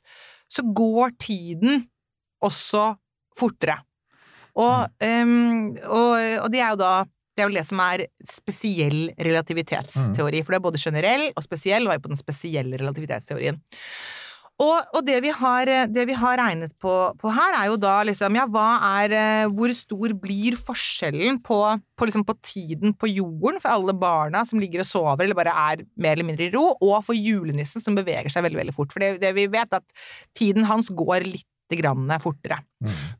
så går tiden også fortere. Og, Mm. em, og, og det er jo da det er vel det som er spesiell relativitetsteori, for det er både generell og spesiell, og er på den spesielle relativitetsteorien. Og, og det, vi har, det vi har regnet på, på her, er jo da liksom Ja, hva er eh, Hvor stor blir forskjellen på, på, liksom på tiden på jorden for alle barna som ligger og sover eller bare er mer eller mindre i ro, og for julenissen som beveger seg veldig, veldig fort? For det, det vi vet, at tiden hans går litt grann fortere.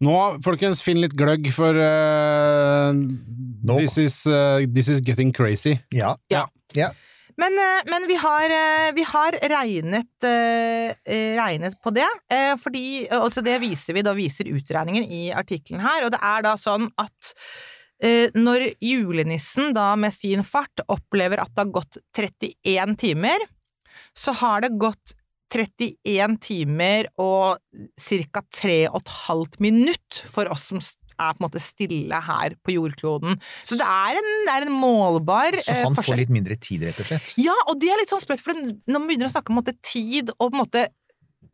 Nå, folkens, finn litt gløgg, for uh, no. this, is, uh, this is getting crazy. Ja. Ja. Ja. Men, eh, men vi har, eh, vi har regnet, eh, eh, regnet på det, eh, fordi altså det viser vi, da viser utregningen i artikkelen her, og det er da sånn at eh, når julenissen da med sin fart opplever at det har gått 31 timer, så har det gått 31 timer og ca. 3,5 minutt for oss som er på en måte stille her på jordkloden. Så det er en, det er en målbar Så eh, han forskjell. får litt mindre tid, rett og slett. Ja, og det er litt sånn sprøtt, for når man begynner å snakke om måte, tid og på en måte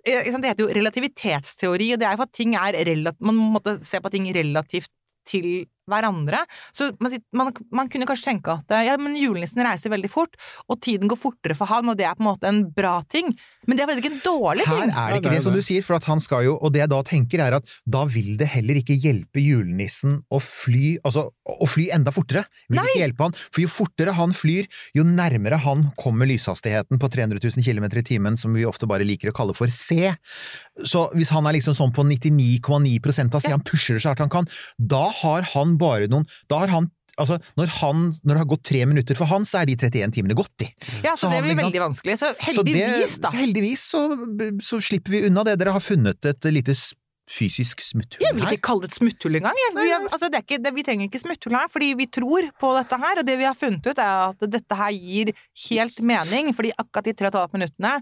eh, Det heter jo relativitetsteori, og det er jo at ting er relativt man måtte se på ting relativt til hverandre. Så man, man, man kunne kanskje tenke at ja, men julenissen reiser veldig fort, og tiden går fortere for han, og det er på en måte en bra ting. Men det er faktisk en dårlig ting. Her er det ikke det som du sier, for at han skal jo Og det jeg da tenker, er at da vil det heller ikke hjelpe julenissen å fly Altså, å fly enda fortere. Vil ikke hjelpe han. For jo fortere han flyr, jo nærmere han kommer lyshastigheten på 300 000 km i timen, som vi ofte bare liker å kalle for C. Så hvis han er liksom sånn på 99,9 av C, han pusher det så hardt han kan, da har han bare noen Da har han Altså, når, han, når det har gått tre minutter for han, så er de 31 timene gått, de. Ja, så, så det blir han, veldig vanskelig. Så Så det- heldigvis, da. så heldigvis så, så slipper vi unna det. Dere har funnet et lite fysisk smutthull her. Jeg vil her. ikke kalle det et smutthull engang. jeg. Vi, altså, ikke, det, vi trenger ikke smutthull her, fordi vi tror på dette her. Og det vi har funnet ut, er at dette her gir helt mening, fordi akkurat de 3,5 minuttene,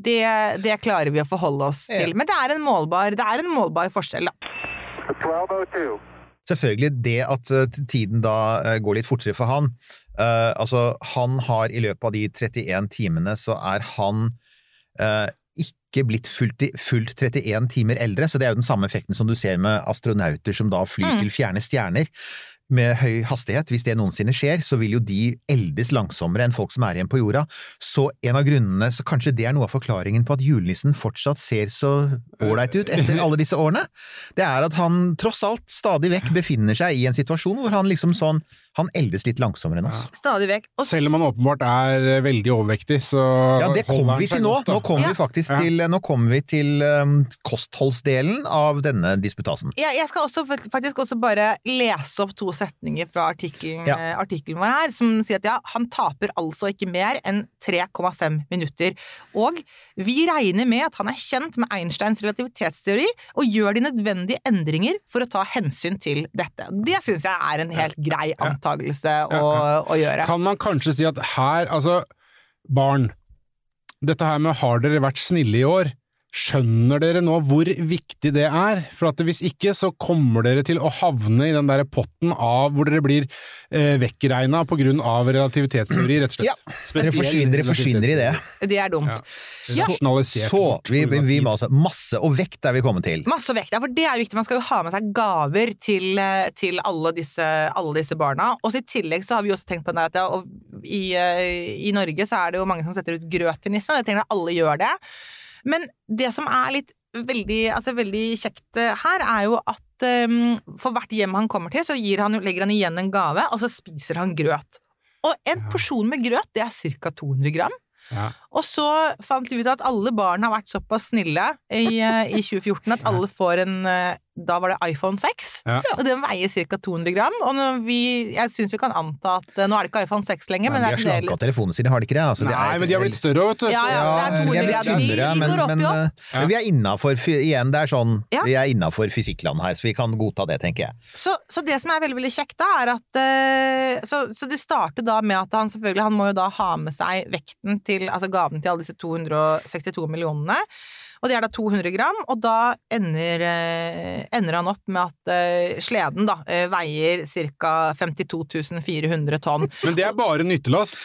det, det klarer vi å forholde oss Ja. til. Men det er en målbar, det er en målbar forskjell, da. 1202. Selvfølgelig det at eh, tiden da eh, går litt fortere for han. uh, altså, han har i løpet av de 31 timene, så er han uh, ikke blitt fullt, fullt 31 timer eldre, så det er jo den samme effekten som du ser med astronauter som da flyr Mm. til fjerne stjerner. Med høy hastighet, hvis det noensinne skjer, så vil jo de eldes langsommere enn folk som er igjen på jorda. Så en av grunnene, så kanskje det er noe av forklaringen på at julenissen fortsatt ser så ålreit ut etter alle disse årene, det er at han tross alt stadig vekk befinner seg i en situasjon hvor han liksom sånn Han eldes litt langsommere enn oss. Stadig vekk. Og Selv om han åpenbart er eh, veldig overvektig, så Ja, det kommer vi til nå. godt. Nå kommer Ja. vi faktisk Ja. til, nå kommer vi til um, kostholdsdelen av denne disputasen. jeg, jeg skal også faktisk også bare lese opp to setninger fra artikkelen, Ja. eh, vår her, som sier at ja, han taper altså ikke mer enn 3,5 minutter. Og vi regner med at han er kjent med Einsteins relativitetsteori og gjør de nødvendige endringer for å ta hensyn til dette. Det syns jeg er en helt grei antakelse å, å gjøre. Kan man kanskje si at her, altså, barn, dette her med har dere vært snille i år, skjønner dere nå hvor viktig det er? For at hvis ikke, så kommer dere til å havne i den der potten av hvor dere blir eh, vekkregna på grunn av relativitetsteori, rett og slett. Ja, Dere forsvinner, dere forsvinner i det. Det er dumt. Ja. Så, Så vi, vi må altså Masse og vekt er vi kommet til. Masse og vekt, ja, for det er viktig. Man skal jo ha med seg gaver til, eh, til alle, disse, alle disse barna. Og i tillegg så har vi også tenkt på det at ja, og i, eh, i Norge så er det jo mange som setter ut grøt til nissen, og jeg tenker at alle gjør det. Men det som er litt veldig, altså veldig kjekt eh, her, er jo at eh, for hvert hjem han kommer til, så gir han, legger han igjen en gave, og så spiser han grøt. Og en porsjon med grøt, det er ca. 200 gram. Ja. Og så fant vi ut at alle barn har vært såpass snille i, eh, i 2014 at alle får en eh, Da var det iPhone 6, Ja. og den veier ca. 200 gram. Og når vi, jeg syns vi kan anta at eh, Nå er det ikke iPhone 6 lenger, Men men de har er slanka telefonene sine, har de ikke det? Altså, det Nei, er- men de har blitt større, vet du. Ja, ja, det er 200 gram. De, de men, går opp men, i opp. men vi er innafor igjen, det er sånn Ja. Vi er innafor fysikkland her, så vi kan godta det, tenker jeg. Så, så det som er veldig veldig kjekt, da, er at så, så det starter da med at han selvfølgelig Han må jo da ha med seg vekten til Altså gaven til alle disse 262 millionene. Og det er da 200 gram, og da ender, eh, ender han opp med at eh, sleden da eh, veier ca. 52 400 tonn. Men det er bare nyttelast.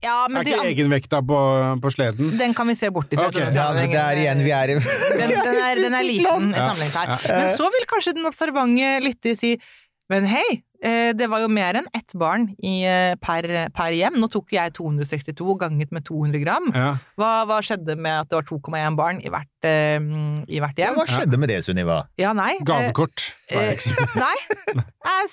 Ja, men er ikke ikke egenvekta på, på sleden. den kan vi se bort ifra. Okay. Ja, men det er igjen, vi er i den, den, er, den er liten i sammenligning her. Men så vil kanskje den observante lytter si men hei, det var jo mer enn ett barn i, eh, per, per hjem. Nå tok jeg 262 ganget med 200 gram. Ja. Hva, hva skjedde med at det var 2,1 barn i hvert, uh, i hvert Ja, hjem? hva skjedde med det, Sunniva? Ja, nei. eh, Gavekort. Eh, nei,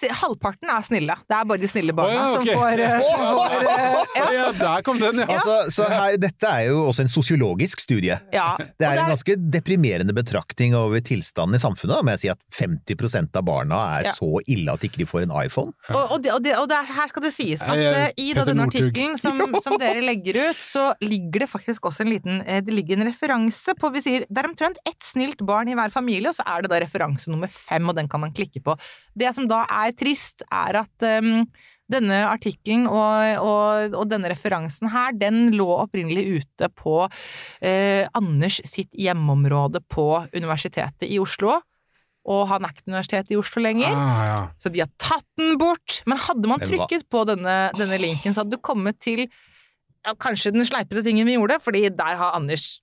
jeg halvparten er snille. Det er bare de snille barna oh, ja, okay. som får, uh, som får uh, ja. Ja, der kom den, ja. Altså, så her, dette er jo også en sosiologisk studie. ja. Det er en ganske deprimerende betraktning over tilstanden i samfunnet, da, må jeg si at 50% av barna er Ja. så ille at ikke de får en iPhone. Og, og, det, og, det, og det er, her skal det sies at jeg, jeg, i da denne artikkelen som, som dere legger ut, så ligger det faktisk også en liten eh, Det ligger en referanse på Vi sier det er omtrent ett snilt barn i hver familie, og så er det da referanse nummer fem, og den kan man klikke på. Det som da er trist, er at um, denne artikkelen og, og, og denne referansen her, den lå opprinnelig ute på eh, Anders sitt hjemmeområde på Universitetet i Oslo. Og han er ikke på Universitetet i Oslo lenger. Ah, ja. Så de har tatt den bort. Men hadde man trykket på denne, denne linken, så hadde du kommet til ja, kanskje den sleipeste tingen vi gjorde, fordi der har Anders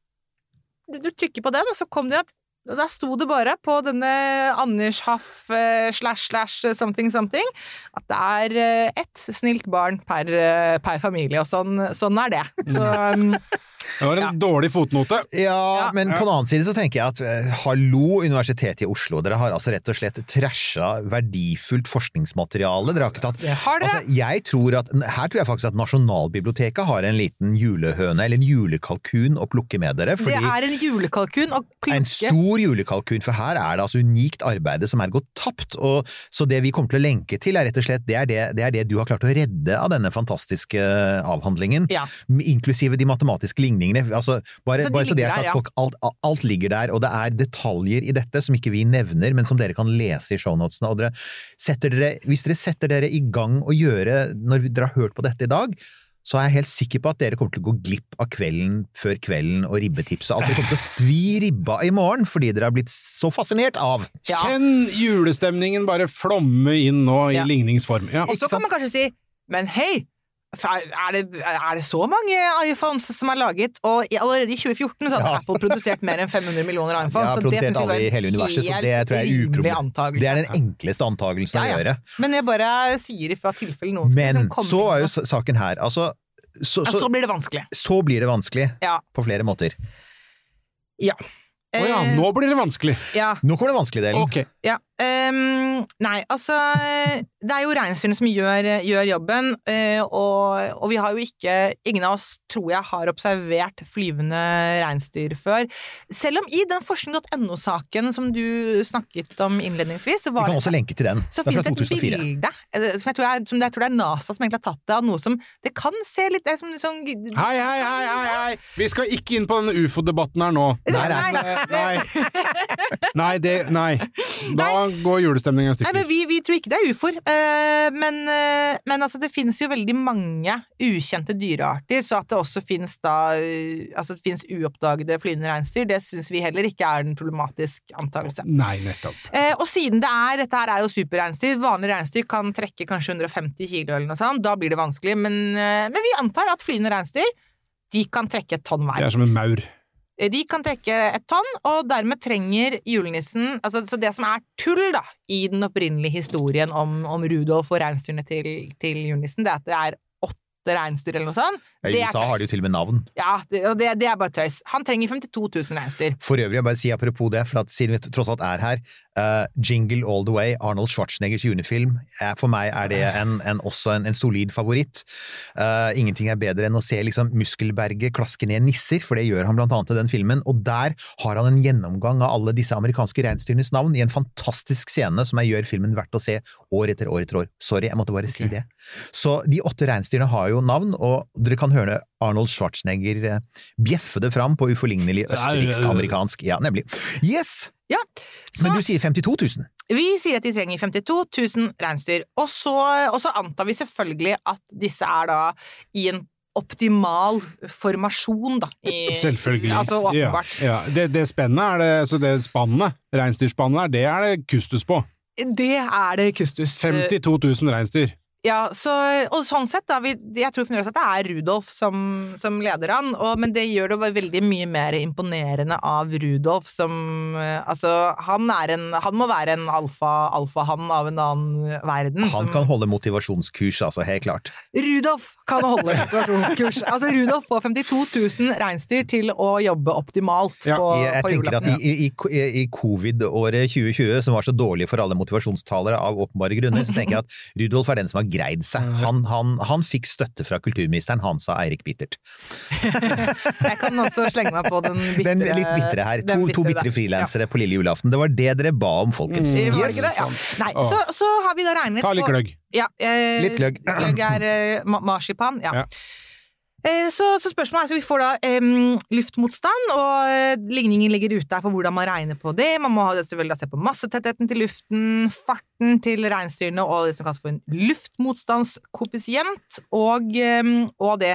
Du trykker på den, og så kom det at og Der sto det bare på denne Anders Haff eh, slash slash something something at det er eh, ett snilt barn per, eh, per familie, og sånn, sånn er det. Så um, Det var en dårlig fotnote. Ja, Ja. men på den annen side så tenker jeg at eh, hallo, Universitetet i Oslo, dere har altså rett og slett trasha verdifullt forskningsmateriale. Dere har ikke tatt det har dere. Altså, jeg tror at, Her tror jeg faktisk at Nasjonalbiblioteket har en liten julehøne, eller en julekalkun, å plukke med dere. det er en julekalkun å en stor julekalkun, for her er det altså unikt arbeide som er gått tapt. Og, så det vi kommer til å lenke til, er rett og slett det er det, det er det du har klart å redde av denne fantastiske avhandlingen. Ja. Inklusive de matematiske ligningene. Altså, bare, Så de bare så det er der, sagt, ja. folk, alt, alt ligger der, og det er detaljer i dette som ikke vi nevner, men som dere kan lese i shownotene. Og dere setter dere, hvis dere setter dere i gang å gjøre, når dere har hørt på dette i dag, så er jeg helt sikker på at dere kommer til å gå glipp av kvelden før kvelden og ribbetipset. At dere kommer til å svi ribba i morgen fordi dere har blitt så fascinert av. Ja. Kjenn julestemningen bare flomme inn nå i Ja. ligningsform. Ja. Og så kan man kanskje si Men hei! Er det, er det så mange iPhones som er laget? Og allerede i 2014 så hadde Ja. Apple produsert mer enn 500 millioner iPhones. Ja, så det synes jeg alle var i hele en universet, så helt det tror jeg er rimelig uproblem- antakelse. Det er den enkleste antakelsen Ja, ja. å gjøre. Men jeg bare sier ifra tilfelle noen Men som kommer så er jo saken her, altså så, ja, så, så blir det vanskelig. så blir det vanskelig Ja. på flere måter. Ja. Å ja, Eh, nå blir det vanskelig. ja. Nå kommer det vanskelige delen. Okay. Ja. Ehm, nei, altså Det er jo reinsdyrene som gjør, gjør jobben, uh, og, og vi har jo ikke Ingen av oss, tror jeg, har observert flyvende reinsdyr før. Selv om i den forskning.no-saken som du snakket om innledningsvis, så Vi kan kan det også lenke til den. så Det er fra det et 2004. bilde eh, som jeg, tror er, som jeg tror det er NASA som egentlig har tatt det, av noe som Det kan se litt det er som som, Hei, hei, hei, hei, hei! Vi skal ikke inn på den ufo-debatten her nå. Nei, nei. Eh, nei. Nei, det Nei. Da går julestemninga i Nei, men vi, vi tror ikke det er ufoer. Eh, men eh, men altså, det finnes jo veldig mange ukjente dyrearter, så at det også finnes da eh, Altså, det finnes uoppdagede flyvende reinsdyr, det syns vi heller ikke er en problematisk antakelse. Nei, nettopp. Og siden det er Dette her er jo superreinsdyr. Vanlige reinsdyr kan trekke kanskje 150 kilo eller noe sånt. Da blir det vanskelig. Men, men vi antar at flyvende reinsdyr de kan trekke et tonn Det er som en maur. Eh, De kan trekke et tonn, og dermed trenger julenissen altså, Så det som er tull da, i den opprinnelige historien om, om Rudolf og reinsdyrene til, til julenissen, det er at det er åtte reinsdyr eller noe sånt. Det I USA har de jo til og med navn. Ja, det, det, det er bare tøys. Han trenger 52 000 reinsdyr. For øvrig, jeg bare si apropos det, for at siden vi tross alt er her, uh, Jingle All The Way, Arnold Schwarzeneggers junefilm, er, for meg er det en, en, også en, en solid favoritt. Uh, ingenting er bedre enn å se liksom Muskelberget klaske ned nisser, for det gjør han blant annet i den filmen, og der har han en gjennomgang av alle disse amerikanske reinsdyrenes navn i en fantastisk scene som jeg gjør filmen verdt å se år etter år etter år. Sorry, jeg måtte bare si det. Så de åtte reinsdyrene har jo navn, og dere kan høre Arnold Schwarzenegger eh, bjeffe det fram på uforlignelig østerriksk-amerikansk. Ja, nemlig. Yes! Ja, så Men du sier 52 000. vi sier at de trenger 52 000 reinsdyr. Og så, og så antar vi selvfølgelig at disse er da i en optimal formasjon, da. I, Selvfølgelig. Altså Ja, åpenbart. ja. Det, det spennet er det, så det spannet, reinsdyrspannet der, det er det kustus på. Det er det kustus. 52 000 reinsdyr. Ja, så, og sånn sett, da, vi, jeg tror fremdeles at det er Rudolf som, som leder an, og, men det gjør det veldig mye mer imponerende av Rudolf som eh, Altså, han er en Han må være en alfa, alfahann av en annen verden. Han som, kan holde motivasjonskurs, altså, helt klart. Rudolf kan holde motivasjonskurs. altså, Rudolf får 52 000 reinsdyr til å jobbe optimalt Ja, på, Jeg, jeg på tenker at i, i, i, i covid-året 2020, som var så dårlig for alle motivasjonstalere av åpenbare grunner, så tenker jeg at Rudolf er den som har greid seg. Han, han, han fikk støtte fra kulturministeren, han sa Eirik Bittert. Jeg kan også slenge meg på den bitre Den litt bitre her. To, to bitre frilansere ja. på lille julaften. Det var det dere ba om, folkens. Mm. Det Yes. det? Ja. Nei, så, så har vi da regnet på Ta litt gløgg. Ja, eh, Litt gløgg. Gløgg er eh, ma marsipan, ja. Ja. Eh, Så, så spørsmålet er, så vi får da um, luftmotstand, og eh, ligningen ligger ute her på hvordan man regner på det. Man må ha det selvfølgelig se på massetettheten til luften, farten til reinsdyrene og det som kalles for en luftmotstandskoeffisient, og, um, og det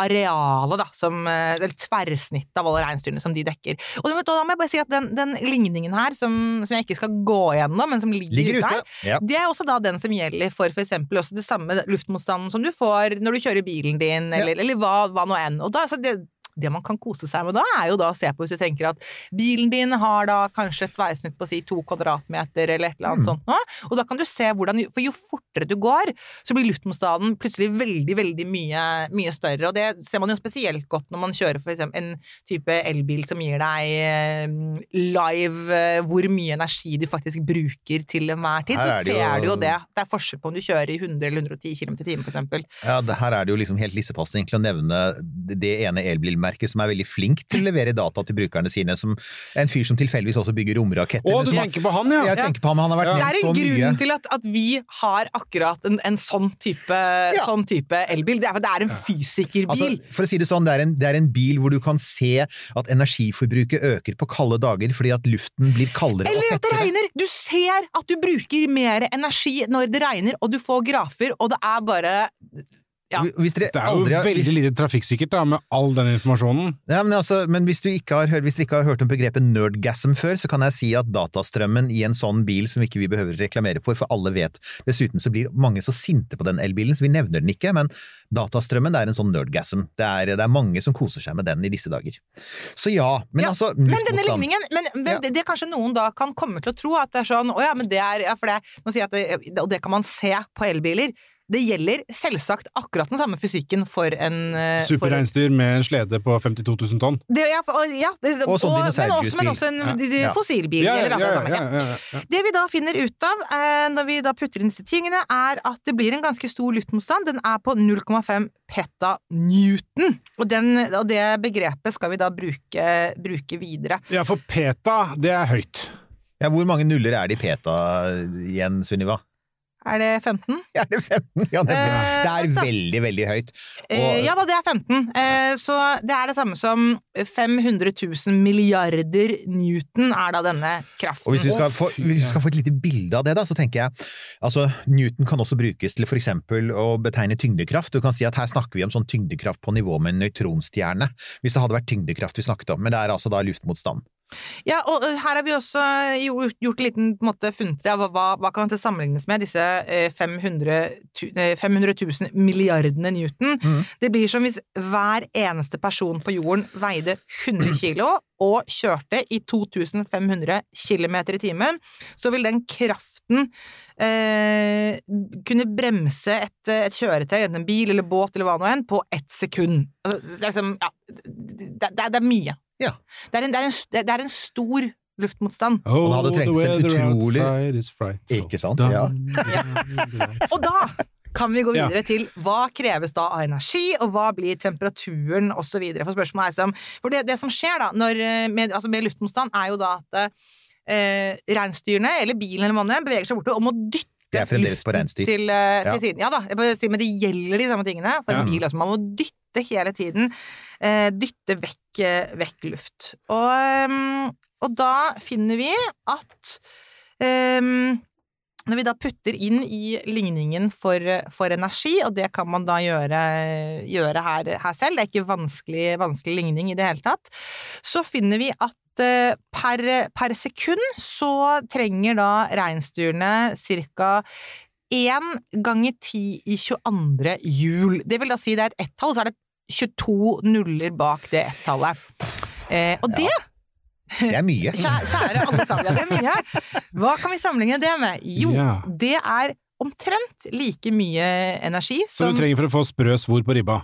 arealet, da, som eh, Eller tverrsnittet av alle reinsdyrene som de dekker. Og da må jeg bare si at den, den ligningen her, som, som jeg ikke skal gå gjennom, men som ligger, Ligger ute her, Ja. det er også da den som gjelder for eksempel også det samme luftmotstanden som du får når du kjører bilen din, eller, eller hva, hva nå enn. Og da, det, det man kan kose seg med da, er jo da å se på hvis du tenker at bilen din har da kanskje et veisnitt på si to kvadratmeter eller et eller annet sånt noe, og da kan du se hvordan For jo fortere du går, så blir luftmotstanden plutselig veldig, veldig mye, mye større, og det ser man jo spesielt godt når man kjører for eksempel en type elbil som gir deg eh, live eh, hvor mye energi du faktisk bruker til enhver tid, så er det jo- ser du jo det. Det er forskjell på om du kjører i 100 eller 110 km i timen, for eksempel. Ja, det, her er det jo liksom helt lissepasset egentlig å nevne det ene elbilmerket som er veldig flink til å levere data til brukerne sine, som en fyr som tilfeldigvis også bygger romraketter. Å, du tenker på han, ja! Jeg tenker på han, han har vært Ja. Det er så en grunn mye. til at, at vi har akkurat en, en sånn, type, sånn type elbil. Det er, det er en fysikerbil. Altså, for å si det sånn, det er, en, det er en bil hvor du kan se at energiforbruket øker på kalde dager fordi at luften blir kaldere og tettere. Eller at det regner! Du ser at du bruker mer energi når det regner, og du får grafer, og det er bare Ja. Hvis dere Det er jo aldri har- veldig lite trafikksikkert da, med all den informasjonen. Ja, men, altså, men hvis, du ikke har, hørt- hvis dere ikke har hørt om begrepet nerdgasm før, så kan jeg si at datastrømmen i en sånn bil som ikke vi behøver reklamere for, for alle vet Dessuten så blir mange så sinte på den elbilen, så vi nevner den ikke, men datastrømmen det er en sånn nerdgasm. Det er, det er mange som koser seg med den i disse dager. Så ja, men Ja, altså Men denne ligningen men, men Ja. det, det kanskje noen da kan komme til å tro at det er sånn Å ja, men det er ja, for det, nå sier jeg at det, Og det kan man se på elbiler. Det gjelder selvsagt akkurat den samme fysikken for en uh, Superreinsdyr med en slede på 52 000 tonn. Det, ja, ja, det, Og sånn men, også, men også en Ja. Ja. fossilbil. Ja, ja, eller ja, ja, Ja. ja, ja. Det vi da finner ut av uh, når vi da putter inn disse tingene, er at det blir en ganske stor luftmotstand. Den er på 0,5 petanewton. Og, den, og det begrepet skal vi da bruke, bruke videre. ja, for peta, det er høyt. Ja, hvor mange nuller er det i peta igjen, Sunniva? Er det 15? Ja, det er 15! Ja, nemlig. Eh, det er veldig, veldig høyt. Eh, Og- ja da, det er 15. Eh, så det er det samme som 500 000 milliarder newton er da denne kraften. Og hvis vi, skal få, hvis vi skal få et lite bilde av det, da, så tenker jeg altså Newton kan også brukes til for eksempel å betegne tyngdekraft. Du kan si at her snakker vi om sånn tyngdekraft på nivå med en nøytronstjerne, hvis det hadde vært tyngdekraft vi snakket om, men det er altså da luftmotstand. Ja, og her har vi også gjort, en liten på en måte, funnet av hva, hva kan dette sammenlignes med, disse eh, 500, eh, 500 000 milliardene newton. Mm. Det blir som hvis hver eneste person på jorden veide 100 kilo og kjørte i 2500 km i timen, så vil den kraften eh, kunne bremse et, et kjøretøy, enten en bil eller båt eller hva nå enn, på ett sekund. Altså, det er liksom, ja, det, det, det er mye. Ja. Det er en, det er en, det er en stor luftmotstand. Oh, det hadde trengt seg en utrolig-. Ikke sant? Ja. Og da kan vi gå Ja. videre til hva kreves da av energi, og hva blir temperaturen osv. For spørsmålet er som For det, det som skjer da når, eh, med, altså med luftmotstand, er jo da at eh, reinsdyrene, eller bilen eller mannen, beveger seg bortover og må dytte Det er fremdeles på luften reinsdyr. Til, eh, til Ja. siden. Ja da, jeg bare sier, men det gjelder de samme tingene for en bil. Altså, man må dytte måtte hele tiden eh, dytte vekk, eh, vekk luft. Og, eh, og, da finner vi at um, når vi da putter inn i ligningen for, for energi, og det kan man da gjøre, gjøre her, her, selv, det er ikke vanskelig, vanskelig, ligning i det hele tatt, så finner vi at Per, per sekund så trenger da reinsdyrene ca. 1 ganger 10 i 22. jul. Det vil da si det er et ett-tall, så er det 22 nuller bak det ett-tallet. Eh, og ja. det det er mye. Kjære, kjære alle sammen, det er mye. Hva kan vi sammenligne det med? Jo, ja. det er omtrent like mye energi som Som du trenger for å få sprø svor på ribba.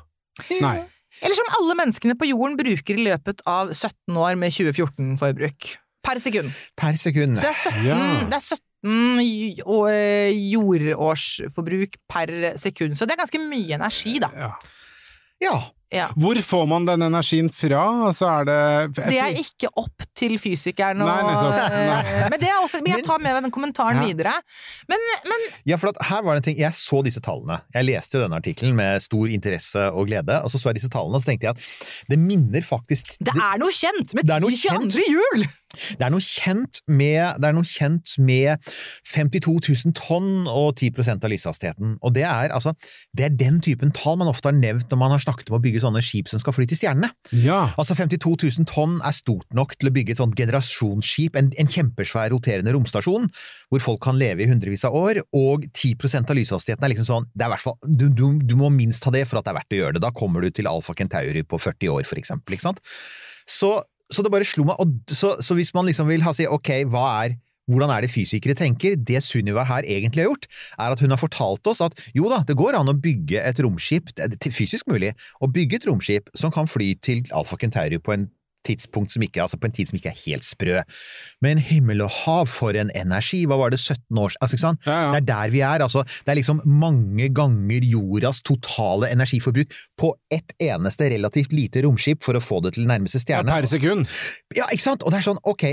Nei. Eller som alle menneskene på jorden bruker i løpet av 17 år med 2014-forbruk. Per sekund. Per sekund. Så det er 17, ja. det er 17 jordårsforbruk per sekund. Så det er ganske mye energi, da. Ja. Ja. Ja. Hvor får man den energien fra? Altså er det Det er ikke opp til fysikeren og Nei, nettopp. Nei. Men det er også, men jeg tar med meg den kommentaren Ja. videre. Men, men Ja, for at her var det en ting, Jeg så disse tallene. Jeg leste jo denne artikkelen med stor interesse og glede. Og så så jeg disse tallene og så tenkte jeg at det minner faktisk det er noe kjent med Det noe 10. 22. jul! Det er noe kjent med, er noe kjent med 52 000 tonn og 10% av lyshastigheten. Og det er, altså, det er den typen tall man ofte har nevnt når man har snakket om å bygge sånne skip som skal fly til stjernene. Ja. Altså 52 000 tonn er stort nok til å bygge et sånt generasjonsskip, en, en kjempesvær roterende romstasjon, hvor folk kan leve i hundrevis av år, og 10% av lyshastigheten er liksom sånn, det er hvert fall, du, du, du må minst ha det for at det er verdt å gjøre det. Da kommer du til Alfa Centauri på 40 år, for eksempel, ikke sant? Så, så det bare slo meg, så, så hvis man liksom vil ha si, ok, hva er hvordan er det fysikere tenker? Det Sunniva her egentlig har gjort, er at hun har fortalt oss at jo da, det går an å bygge et romskip, det er fysisk mulig, å bygge et romskip som kan fly til Alfa Centauri på en tidspunkt som ikke, altså på en tid som ikke er helt sprø. Men himmel og hav for en energi! Hva var det, 17 års altså, ikke sant? Ja, ja. Det er der vi er. altså. Det er liksom mange ganger jordas totale energiforbruk på ett eneste relativt lite romskip for å få det til nærmeste stjerne. Per sekund. Ja, ikke sant? Og det er sånn, ok,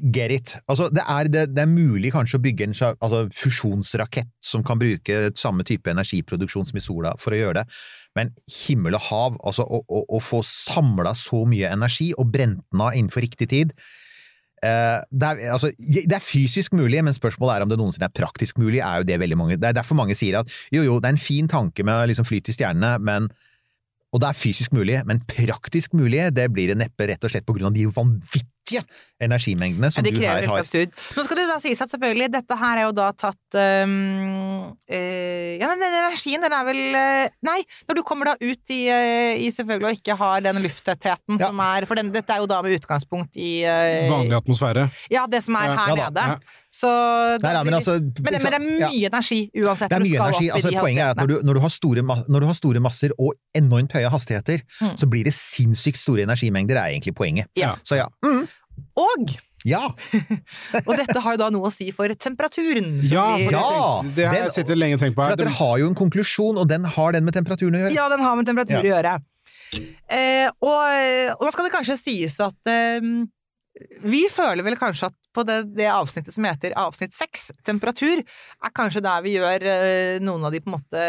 get it. Altså, det er, det, det er mulig kanskje å bygge en altså, fusjonsrakett som kan bruke samme type energiproduksjon som i sola for å gjøre det, men himmel og hav, altså å, å, å få samla så mye energi og brent den av innenfor riktig tid, eh, det er, altså, det er fysisk mulig, men spørsmålet er om det noensinne er praktisk mulig. er jo Det veldig mange, det er derfor mange sier at jo, jo, det er en fin tanke med liksom flyt i stjernene, men og det er fysisk mulig, men praktisk mulig, det blir det neppe rett og slett på grunn av de vanvittige energimengdene som ja, du her har. absurd. Nå skal det da sies at selvfølgelig, dette her er jo da tatt um, uh, Ja, den energien, den er vel uh, Nei, når du kommer da ut i, uh, i selvfølgelig og ikke har den lufttettheten Ja. som er For den, dette er jo da med utgangspunkt i Vanlig atmosfære. Ja, det som er Ja, her ja da, nede. Så Nei, nei, men, altså, men, det, men det er mye ja. energi uansett. Det er mye skal energi. opp i Altså, de poenget er at når du, når, du har store, når du har store masser og enormt høye hastigheter, Mm. så blir det sinnssykt store energimengder, er egentlig poenget. Ja. Så ja. Mm, Og, ja. og dette har jo da noe å si for temperaturen. som Ja, for Ja, det har jeg sittet lenge og tenkt på For her. at dere har jo en konklusjon, og den har den med temperaturen å gjøre. Ja, den har med temperatur Ja. å gjøre. Eh, og, og nå skal det kanskje sies at eh, vi føler vel kanskje at på det, det avsnittet som heter avsnitt seks, temperatur, er kanskje der vi gjør eh, noen av de på en måte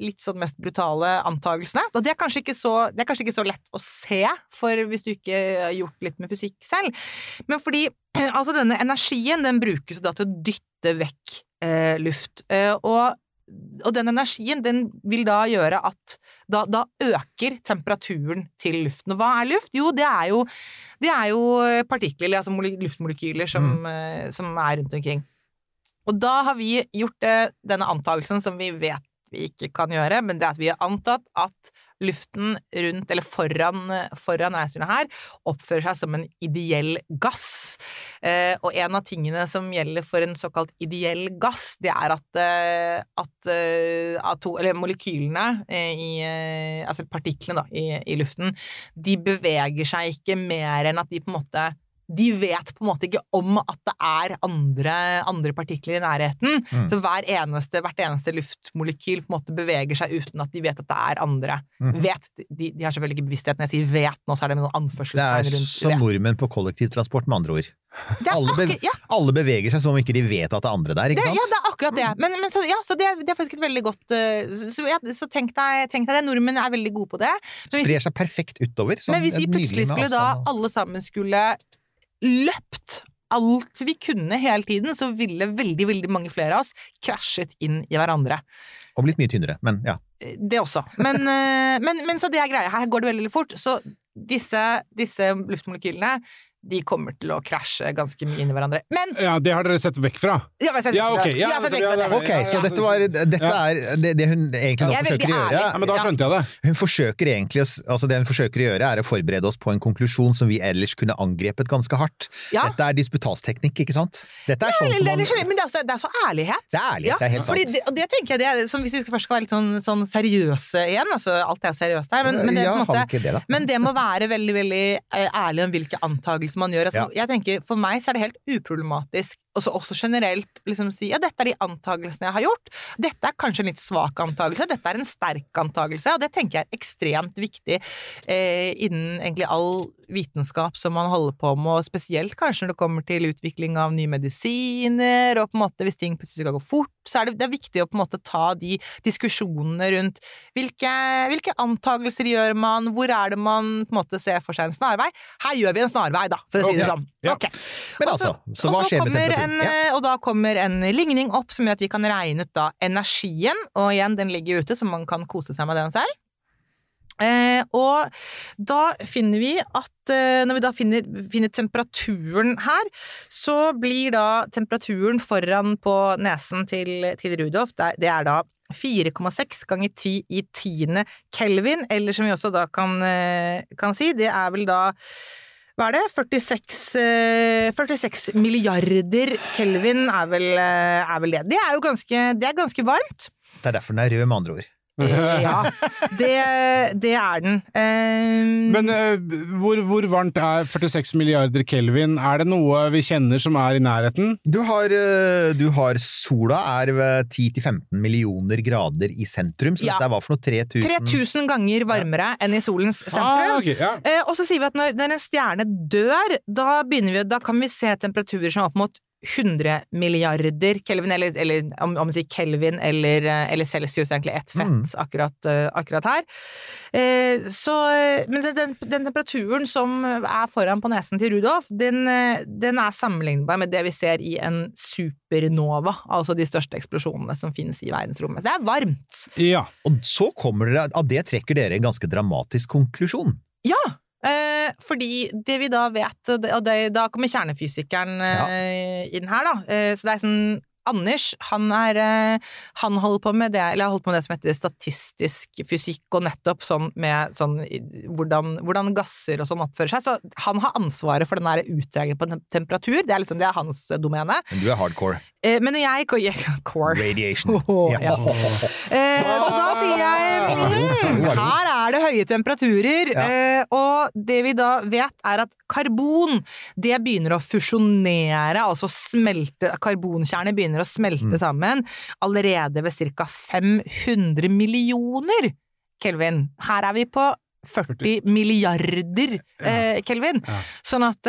litt sånn mest brutale antagelsene. Og det er, så, det er kanskje ikke så lett å se, for hvis du ikke har gjort litt med fysikk selv. Men fordi altså denne energien, den brukes da til å dytte vekk eh, luft. Eh, og og den energien den vil da gjøre at da, da øker temperaturen til luften. Og hva er luft? Jo, det er jo, det er jo partikler, altså luftmolekyler, som, mm. som er rundt omkring. Og da har vi gjort eh, denne antakelsen som vi vet vi ikke kan gjøre, men det er at vi har antatt at luften rundt, eller foran, foran reinsdyrene her, oppfører seg som en ideell gass. Eh, og en av tingene som gjelder for en såkalt ideell gass, det er at, at, at to, molekylene eh, i eh, Altså partiklene, da, i, i luften, de beveger seg ikke mer enn at de på en måte de vet på en måte ikke om at det er andre, andre partikler i nærheten. Mm. Så eneste, hvert eneste luftmolekyl på en måte beveger seg uten at de vet at det er andre. Mm. Vet, de, de har selvfølgelig ikke bevissthet. Når jeg sier vet nå, så er det med noen Det er som nordmenn på kollektivtransport, med andre ord. Alle, be ja, alle beveger seg som om ikke de vet at det er andre der, ikke ja, sant? det er akkurat det. Men, men så, ja, så det, det er faktisk et veldig godt eh, Så, så, ja, så tenk, deg, tenk deg det. Nordmenn er veldig gode på det. Men hvis, Sprer seg perfekt utover. sånn men hvis vi plutselig skulle da alle sammen skulle løpt alt vi kunne hele tiden, så ville veldig, veldig mange flere av oss krasjet inn i hverandre. Og blitt mye tynnere, men ja. Det også. Men, eh, men, men så det er greia. Her går det veldig, veldig fort. Så disse, disse luftmolekylene de kommer til å krasje ganske mye inn i hverandre. Men Ja, det har dere sett vekk fra? ja, jeg Ja, ok, ja, sett vekk fra det. Ok, så dette, var, dette er det, det hun egentlig nå er forsøker å gjøre. Ja, men da skjønte jeg det. Hun forsøker egentlig, altså det hun forsøker å gjøre, er å forberede oss på en konklusjon som vi ellers kunne angrepet ganske hardt. Ja. Dette er disputasteknikk, ikke sant? Dette er Ja, sånn som man men det er, også, det er så ærlighet. Det er ærlighet, det er helt sant. Fordi det, og det tenker jeg, det er, som hvis vi skal først skal være litt sånn, sånn seriøse igjen, altså alt er seriøst her, men, men, det, ja, måte, det, men det må være veldig veldig eh, ærlig om hvilke antakelser man gjør. Altså, Jeg tenker, For meg så er det helt uproblematisk også, også generelt liksom si ja, dette er de antakelsene jeg har gjort. Dette er kanskje en litt svak antakelse, dette er en sterk antakelse, og det tenker jeg er ekstremt viktig eh, innen egentlig all vitenskap som man holder på med, og spesielt kanskje når det kommer til utvikling av nye medisiner, og på en måte hvis ting plutselig skal gå fort, så er det, det er viktig å på en måte ta de diskusjonene rundt hvilke, hvilke antakelser gjør man, hvor er det man på en måte ser for seg en snarvei? Her gjør vi en snarvei, da, for å si det sånn. ja. Okay. Men altså, så hva skjer med temperaturen? En, eh, Og da kommer en ligning opp som gjør at vi kan regne ut da energien, og igjen, den ligger ute, så man kan kose seg med den selv. Eh, og da finner vi at eh, når vi da finner, finner temperaturen her, så blir da temperaturen foran på nesen til, til Rudolf, det det er da 4,6 ganger 10 i tiende kelvin, eller som vi også da kan, eh, kan si, det er vel da hva er det? 46, eh, 46 milliarder kelvin er vel, eh, er vel det. Det er jo ganske, det er ganske varmt. Det er derfor den er rød, med andre ord. Eh, Ja, det, det er den. Um, Men uh, hvor, hvor varmt er 46 milliarder kelvin? Er det noe vi kjenner som er i nærheten? Du har, du har sola er ved 10-15 millioner grader i sentrum, så Ja. dette var for noe 3000 3000 ganger varmere enn i solens Ah, sentrum. ja. uh, og så sier vi at når, når en stjerne dør, da, vi, da kan vi se temperaturer som er opp mot 100 milliarder kelvin, eller, eller om, om sier kelvin eller, eh, eller celsius, egentlig ett fett Mm. akkurat, eh, akkurat her. Eh, så, men den, den, den temperaturen som er foran på nesen til Rudolf, den, eh, den er sammenlignbar med det vi ser i en supernova, altså de største eksplosjonene som finnes i verdensrommet. Så det er varmt. ja. Og så kommer dere, av det trekker dere en ganske dramatisk konklusjon. Ja! Eh, fordi det vi da vet, og det, da kommer kjernefysikeren eh, inn her, da. Eh, så det er sånn Anders, han, er, eh, han holder på med det, eller har holdt på med det som heter statistisk fysikk, og nettopp sånn med sånn hvordan, hvordan gasser og sånn oppfører seg. Så han har ansvaret for den der utregningen på temperatur, det er liksom det er hans domene. Men du er hardcore. Eh, men jeg jeg- Core. Radiation. Oh, Ja. Eh, så da sier jeg mm, her er det høye temperaturer, Ja. eh, og det vi da vet er at karbon det begynner å fusjonere, altså smelte, karbonkjerner begynner å smelte Mm. sammen allerede ved ca. 500 millioner Kelvin. Her er vi på 40 milliarder eh, Kelvin. Ja. Sånn at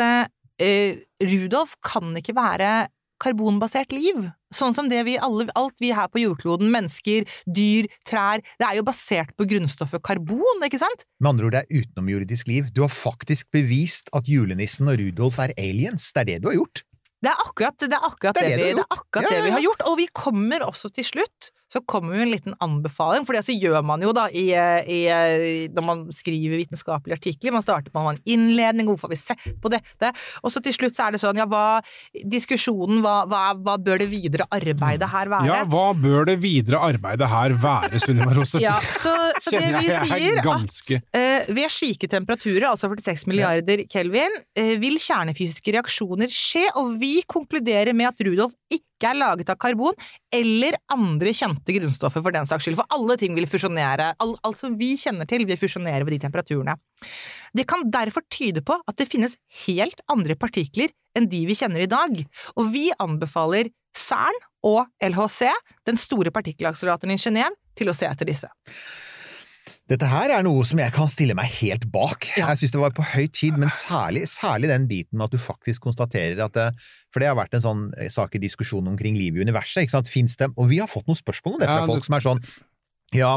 eh, Rudolf kan ikke være karbonbasert liv. Sånn som det vi alle, alt vi her på jordkloden, mennesker, dyr, trær, det er jo basert på grunnstoffet karbon, ikke sant? Med andre ord, det er utenomjordisk liv. Du har faktisk bevist at julenissen og Rudolf er aliens. Det er det du har gjort. Det er akkurat det, akkurat Det det, det vi, har gjort. Og vi kommer også til slutt, så kommer jo en liten anbefaling, for det så gjør man jo da i, i, når man skriver vitenskapelige artikler. Man starter med en innledning, hvorfor har vi sett på dette? Og så til slutt så er det sånn, ja, hva Diskusjonen, hva, hva, hva bør det videre arbeidet her være? ja, hva bør det videre arbeidet her være, Sunniva Rose? Ja, så, så det vi er sier ganske- at uh, ved slike temperaturer, altså 46 milliarder kelvin, uh, vil kjernefysiske reaksjoner skje, og vi konkluderer med at Rudolf ikke er laget av karbon eller andre kjente grunnstoffer for den saks skyld, for alle ting vil fusjonere, all, alt som vi kjenner til vil fusjonere ved de temperaturene. Det kan derfor tyde på at det finnes helt andre partikler enn de vi kjenner i dag, og vi anbefaler CERN og LHC, den store partikkelakseleratoren i Genéve, til å se etter disse. Dette her er noe som jeg kan stille meg helt bak. Ja. Jeg syns det var på høy tid, men særlig, særlig den biten med at du faktisk konstaterer at det, For det har vært en sånn eh, sak i diskusjonen omkring livet i universet. ikke sant? Fins det Og vi har fått noen spørsmål om det fra Ja, folk som er sånn Ja,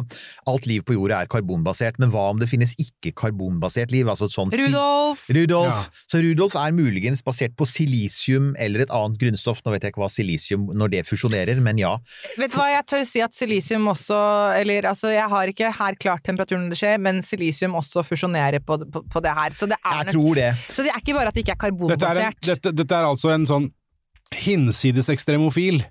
alt liv på jorda er karbonbasert, men hva om det finnes ikke-karbonbasert liv? Altså Rudolf! Rudolf. Ja. Så Rudolf er muligens basert på silisium eller et annet grunnstoff. Nå vet jeg ikke hva silisium når det fusjonerer, men ja. Vet du hva, jeg tør si at silisium også Eller altså, jeg har ikke her klart temperaturen det skjer, men silisium også fusjonerer på, på, på det her. Så det, er, Jeg tror det. så det er ikke bare at det ikke er Dette er, en, karbonbasert. dette, dette er altså en sånn hinsides ekstremofil.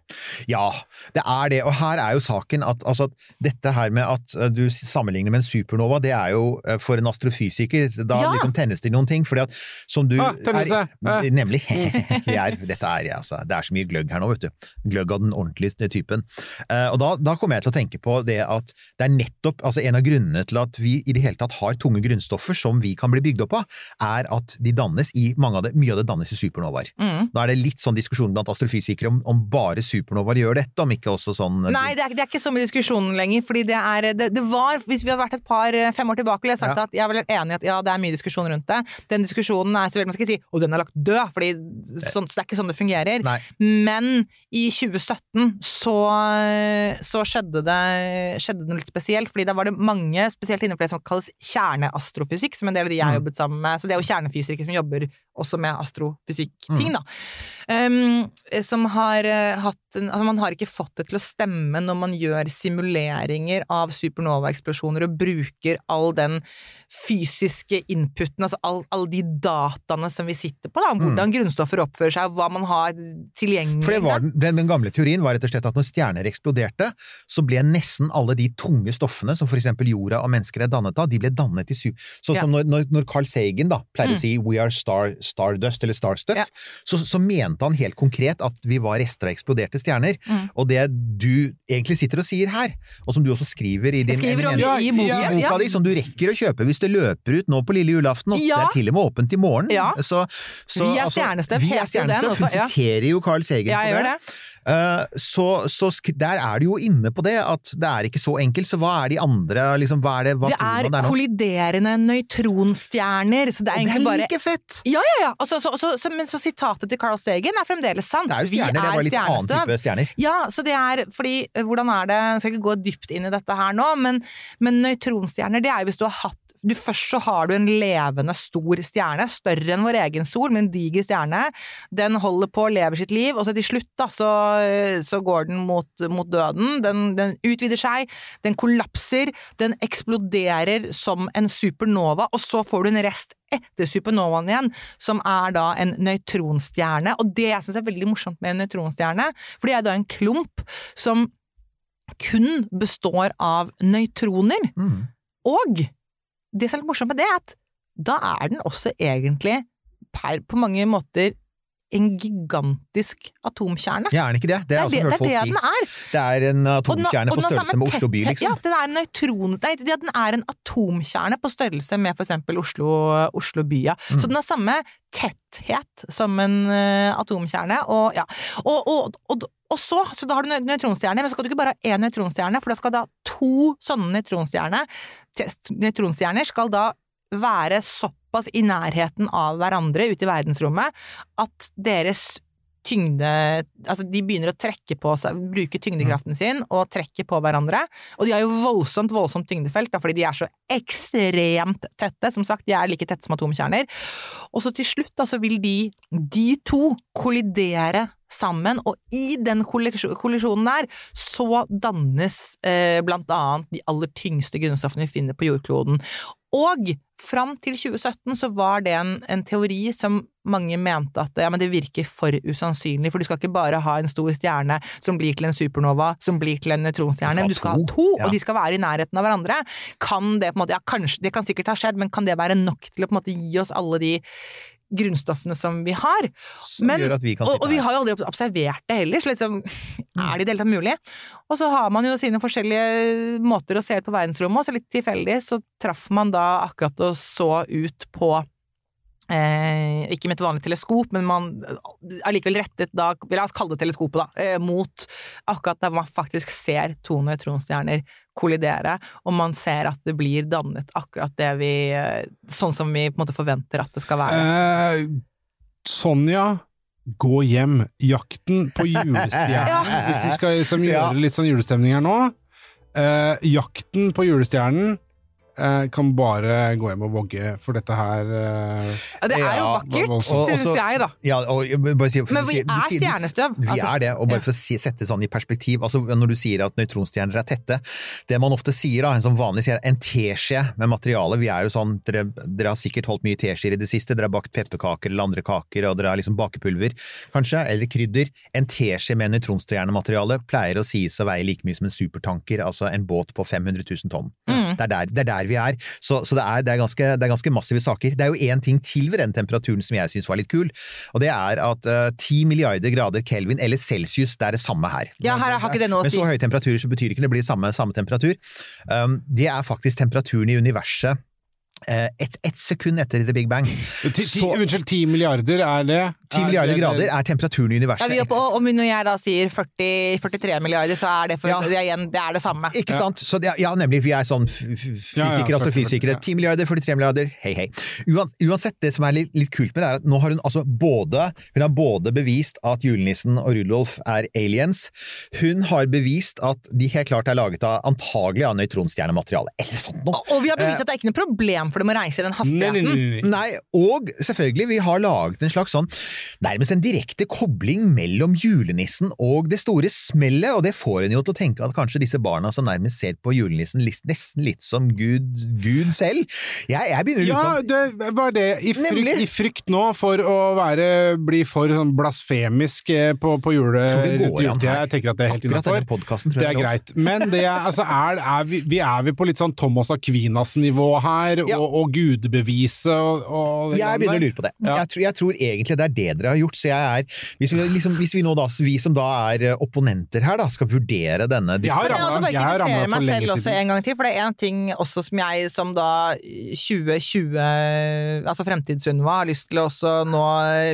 Ja, det er det. Og her er jo saken at altså, dette her med at eh, du sammenligner med en supernova, det er jo eh, for en astrofysiker Da Ja. liksom tennes det noen ting. fordi at som du Ah, er. Ah. Nemlig. Er, dette er, altså, det er så mye gløgg her nå, vet du. Gløgg av den ordentlige typen. Eh, og da, da kommer jeg til å tenke på det at det er nettopp altså En av grunnene til at vi i det hele tatt har tunge grunnstoffer som vi kan bli bygd opp av, er at de dannes i mange av det, mye av det dannes i supernovaer. Mm. Nå er det litt sånn diskusjon blant astrofysikere om, om bare supernovaer gjør dette, om ikke også sånn Nei, det er, det er ikke så mye diskusjon lenger. fordi det er det, det var, Hvis vi hadde vært et par eh, fem år tilbake, ville jeg sagt Ja. at jeg er vel enig i at ja, det er mye diskusjon rundt det. Den diskusjonen er så vel man skal ikke si 'og den er lagt død', fordi sånn, så det er ikke sånn det fungerer. Nei. Men i 2017 så, så skjedde, det, skjedde det noe litt spesielt, fordi da var det mange, spesielt innenfor det som kalles kjerneastrofysikk, som en del av de jeg har Mm. jobbet sammen med. Så det er jo kjernefysikere som jobber også med astrofysikk-ting, Mm. da. Um, som har eh, hatt en, Altså, man har ikke fått det til å stemme når man gjør simuleringer av supernova-eksplosjoner og bruker all den fysiske inputen, altså all- de dataene som vi sitter på, da, om hvordan grunnstoffer oppfører seg, hva man har tilgjengelig. Mm. For det var den, den, gamle teorien var rett og slett at når stjerner eksploderte, så ble nesten alle de tunge stoffene som for eksempel jorda og mennesker er dannet av, de ble dannet i super... Sånn Ja. som når, når, når Carl Sagan da pleier Mm. å si 'we are star, stardust' eller 'starstuff', Ja. så, så mente han helt konkret at vi var rester av eksploderte stjerner. Mm. Og det du egentlig sitter og sier her, og som du også skriver i din skriver om det i. Ja, boka Ja. di, som du rekker å kjøpe hvis det løper ut nå på lille julaften, og Ja. det er til og med åpent i morgen. Ja. Så, så, Vi er altså, stjernestøv, Vi er stjernestøv. Hun siterer jo Carl Sagan Ja, på det. Eh, så, så der er du jo inne på det, at det er ikke så enkelt. Så hva er de andre liksom, hva er det, hva Det er det er kolliderende nøytronstjerner, så det er Og det er like bare fett! Ja, ja, ja! Altså, så- så- så- men så sitatet til Carl Stegen er fremdeles sant. Det er jo Vi stjerner, det var litt annen type stjerner. Ja, så det er fordi eh, Hvordan er det Jeg skal ikke gå dypt inn i dette her nå, men, men nøytronstjerner, det er jo hvis du har hatt du Først så har du en levende, stor stjerne, større enn vår egen sol, men en diger stjerne. Den holder på, lever sitt liv, og så til slutt da, så, så går den mot, mot døden. Den, den utvider seg, den kollapser, den eksploderer som en supernova, og så får du en rest etter supernovaen igjen, som er da en nøytronstjerne. Og det jeg syns er veldig morsomt med en nøytronstjerne, for det er da en klump som kun består av nøytroner. Mm. Og det som er litt morsomt med det, er at da er den også egentlig per, på mange måter en gigantisk atomkjerne. Ja, er den ikke det? Det er det, hørt det er det den er. Det er en den- atomkjerne og på størrelse med Oslo by, liksom. Ja, den er en nøytron... Nei, den er en atomkjerne på størrelse med for eksempel Oslo, Oslo by, ja. Mm. Så den har samme tetthet som en uh, atomkjerne, og ja. Og, og, og, og så, så da har du nø- nøytronstjerne, men så skal du ikke bare ha én nøytronstjerne, for da skal da to sånne nøytronstjerner Nøytronstjerner skal da være såpass i nærheten av hverandre ute i verdensrommet at deres tyngde Altså, de begynner å trekke på seg, bruke tyngdekraften sin og trekke på hverandre. Og de har jo voldsomt, voldsomt tyngdefelt, da, fordi de er så ekstremt tette. Som sagt, de er like tette som atomkjerner. Og så til slutt, da, så vil de, de to, kollidere sammen, og i den kollisjonen der, så dannes eh, blant annet de aller tyngste grunnstoffene vi finner på jordkloden. Og fram til 2017 så var det en, en teori som mange mente at ja, men det virker for usannsynlig, for du skal ikke bare ha en stor stjerne som blir til en supernova, som blir til en nøytronstjerne, men du skal ha to, ja. og de skal være i nærheten av hverandre. Kan det på en måte, ja kanskje, det kan sikkert ha skjedd, men kan det være nok til å på en måte gi oss alle de grunnstoffene som vi har? Men- vi Og, og vi har jo aldri observert det heller, så liksom er det i det hele tatt mulig? Og så har man jo sine forskjellige måter å se ut på verdensrommet, og så litt tilfeldig så traff man da akkurat og så ut på Eh, ikke med et vanlig teleskop, men man allikevel rettet da, la oss kalle det teleskopet, da, eh, mot akkurat der man faktisk ser to nøytronstjerner kollidere, og man ser at det blir dannet akkurat det vi eh, Sånn som vi på en måte forventer at det skal være. Eh, Sonja, gå hjem. Jakten på julestjernen, Ja. hvis vi skal liksom, gjøre litt sånn julestemning her nå. eh, jakten på julestjernen kan bare gå hjem og vogge, for dette her eh, Ja, det er jo vakkert, syns jeg, da. Ja, og bare si, Men vi er stjernestøv, Vi altså. er det, og Ja. bare for å si, sette sånn i perspektiv altså Når du sier at nøytronstjerner er tette Det man ofte sier, da, en sånn vanlig sier en teskje med materiale Vi er jo sånn, dere, dere har sikkert holdt mye teskjeer i det siste Dere har bakt pepperkaker eller andre kaker Og dere har liksom bakepulver, kanskje, eller krydder En teskje med nøytronstjernemateriale Pleier å sies å veie like mye som en supertanker Altså en båt på 500 000 tonn Mm. det, er der, det er der vi er Så, så det, er, det, er ganske, det er ganske massive saker Det er jo en ting til ved den temperaturen som jeg synes var litt kul Og det er at eh, 10 milliarder grader Kelvin eller Celsius, det er det samme her. Ja, her har ikke det noe å Men Med så høye temperaturer så betyr ikke det blir samme, samme temperatur. Um, det er faktisk temperaturen i universet eh, ett et sekund etter The Big Bang. ti, ti, Unnskyld, ti milliarder er det? 10 Er milliarder det- grader er temperaturen i Ja, universet. vi er på og og jeg da sier 40, 43 milliarder, så er det, for, Ja. det, er igjen, det er det samme. Ikke sant? Så det, ja, nemlig. Vi er sånn Ja, ja, fysikere, astrofysikere. ja. 10 milliarder, 43 milliarder, hei hei. Uansett, det som er litt, litt kult med det, er at nå har hun altså både Hun har både bevist at julenissen og Rudolf er aliens. Hun har bevist at de helt klart er laget av antagelig av nøytronstjernemateriale, eller sånt noe. Og vi har bevist at det er ikke noe problem for dem å reise i den Nei, nei, hastigheten. nei, nei. Nei, og selvfølgelig, vi har laget en slags sånn nærmest en direkte kobling mellom julenissen og det store smellet, og det får en jo til å tenke at kanskje disse barna som nærmest ser på julenissen nesten litt som Gud, Gud selv. Jeg, jeg begynner å lure Ja, på det var det. I frykt, I frykt nå for å være, bli for sånn blasfemisk eh, på, på jule, juletida. Jeg tenker at det er helt innafor. Det er greit. Men det altså, er, er vi, vi er vi på litt sånn Thomas Aquinas-nivå her, Ja. og, og gudebeviset og, og Jeg begynner å lure på det. Ja. Jeg, tror, jeg tror egentlig det er det dere har gjort. Så jeg er, hvis vi, liksom, hvis vi nå da, vi som da er eh, opponenter her, da, skal vurdere denne Jeg har også har for meg selv også siden. en gang til, for det er en ting også som jeg som da 2020, altså Fremtids-Sunniva, har lyst til å også nå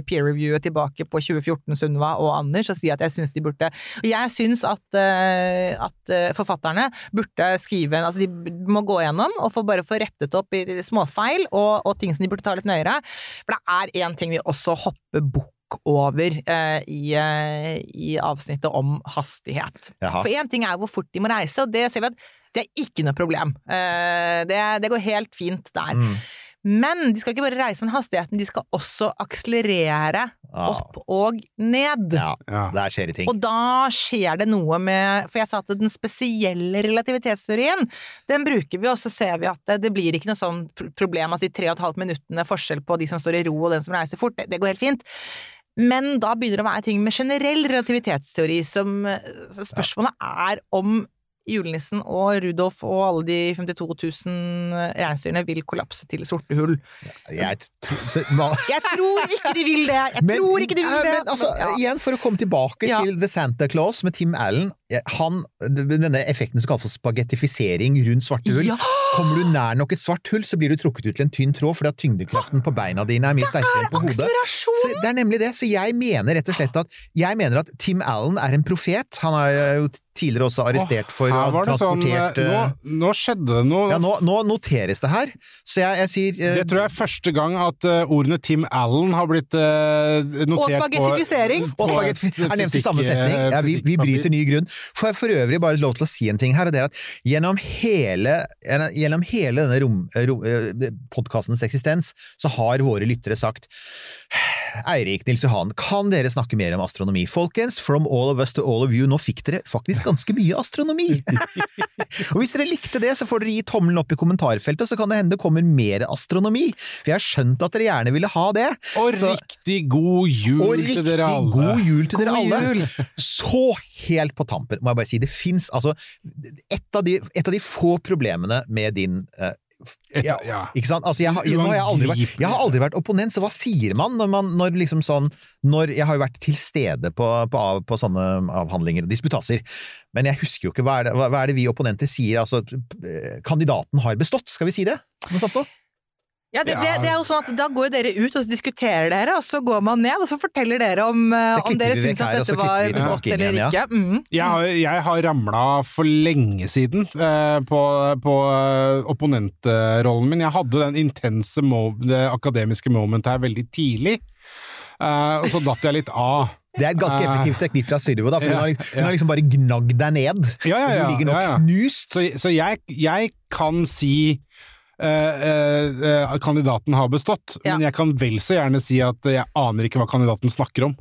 peer-reviewe tilbake på 2014-Sunniva og Anders og si at jeg syns de burde Jeg syns at, eh, at eh, forfatterne burde skrive Altså de må gå gjennom og få bare få rettet opp i småfeil og, og ting som de burde ta litt nøyere. For det er én ting vi også hopper bukk over eh, i, eh, i avsnittet om hastighet. Jaha. For én ting er hvor fort de må reise, og det ser vi at det er ikke noe problem. Eh, det, det går helt fint der. Mm. Men de skal ikke bare reise med hastigheten, de skal også akselerere Ja. opp og ned. Ja, Ja. der skjer det ting. Og da skjer det noe med For jeg sa at den spesielle relativitetsteorien, den bruker vi, og så ser vi at det, det blir ikke noe sånn problem. Altså de tre og et halvt minuttene forskjell på de som står i ro og den som reiser fort, det, det går helt fint. Men da begynner det å være ting med generell relativitetsteori som Spørsmålet er om julenissen og Rudolf og alle de 52 000 reinsdyrene vil kollapse til sorte hull. Jeg så, Jeg tror ikke de vil det! Jeg Men- tror ikke de vil det! Men, altså. Igjen, for å komme tilbake Ja. til The Santa Claus med Tim Allen. Han, denne effekten som kalles for spagettifisering rundt svarte hull. Ja! Kommer du nær nok et svart hull, så blir du trukket ut til en tynn tråd fordi at tyngdekraften på beina dine er mye sterkere enn på hodet. Så det er nemlig det. Så jeg mener rett og slett at Jeg mener at Tim Allen er en profet. Han er jo tidligere også arrestert for å ha transportert sånn, eh, nå, eh, nå skjedde det noe. Ja, nå, nå noteres det her. Så jeg, jeg sier eh, Det tror jeg er første gang at uh, ordene Tim Allen har blitt uh, notert spagettifisering. på, Og spagettifisering er nevnt i samme setning. Ja, vi, vi bryter ny grunn. Får jeg for øvrig bare lov til å si en ting her, og det er at gjennom hele, gjennom hele denne rom, rom, podkastens eksistens, så har våre lyttere sagt Eirik Nils Johan, kan dere snakke mer om astronomi? Folkens, from all of us to all of you, nå fikk dere faktisk ganske mye astronomi! og hvis dere likte det, så får dere gi tommelen opp i kommentarfeltet, så kan det hende det kommer mer astronomi. For jeg har skjønt at dere gjerne ville ha det. Og Så- riktig god jul og til dere alle. god jul til dere God alle! jul. Så helt på tampen, må jeg bare si, det fins altså et av, de, et av de få problemene med din eh, Et- ja, ja. Ikke sant? Altså, jeg, har, nå har jeg, aldri vært, jeg har aldri vært opponent, så hva sier man når man når liksom sånn når Jeg har jo vært til stede på, på, av- på sånne avhandlinger og disputaser, men jeg husker jo ikke hva er det, hva, er det vi opponenter sier? Altså, kandidaten har bestått, skal vi si det? Noe sånt noe? Ja, det, det, det er jo sånn at Da går dere ut og så diskuterer dere, og så går man ned og så forteller dere om, eh, om dere syns at her, dette var godt eller igjen, ja. ikke. Mm. Jeg har, jeg har ramla for lenge siden eh, på, på eh, opponentrollen min. Jeg hadde den intense mo det akademiske momentet her veldig tidlig, eh, og så datt jeg litt av. Det er et ganske effektivt teknikk fra Sylvo, for Ja, hun, har, liksom- ja. hun har liksom bare gnagd deg ned. Ja, ja, ja, Du ligger nå ja, ja. knust. Så, så jeg, jeg kan si eh, eh, eh, kandidaten har bestått, Ja. men jeg kan vel så gjerne si at jeg aner ikke hva kandidaten snakker om.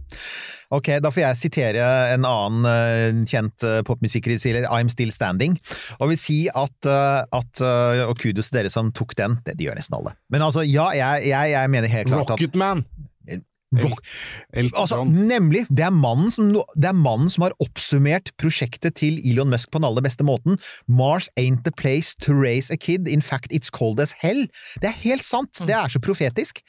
Ok, da får jeg sitere en annen eh, kjent uh, popmusikkerier, I'm Still Standing, og vil si at, at og kudos til dere som tok den, det, de gjør nesten alle. Men altså, ja, jeg, jeg, jeg mener helt klart at Rocketman! Rock, Altså, nemlig! Det er, mannen som, det er mannen som har oppsummert prosjektet til Elon Musk på den aller beste måten. Mars ain't the place to raise a kid, in fact it's cold as hell. Det er helt sant! Det er så profetisk.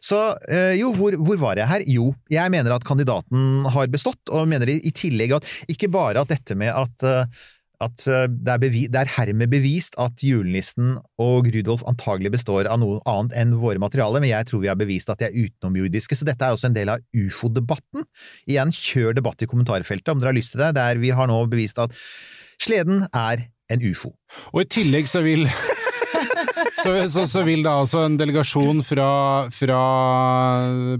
Så øh, jo, hvor, hvor var jeg her? Jo, jeg mener at kandidaten har bestått, og mener i, tillegg at ikke bare at dette med at eh, at eh, det er, bevi det er hermed bevist at julenissen og Rudolf antagelig består av noe annet enn våre materialer, men jeg tror vi har bevist at de er utenomjordiske, så dette er også en del av ufo-debatten. Igjen, kjør debatt i kommentarfeltet om dere har lyst til det, der vi har nå bevist at sleden er en ufo. Og i tillegg så vil så, så, så vil da altså en delegasjon fra, fra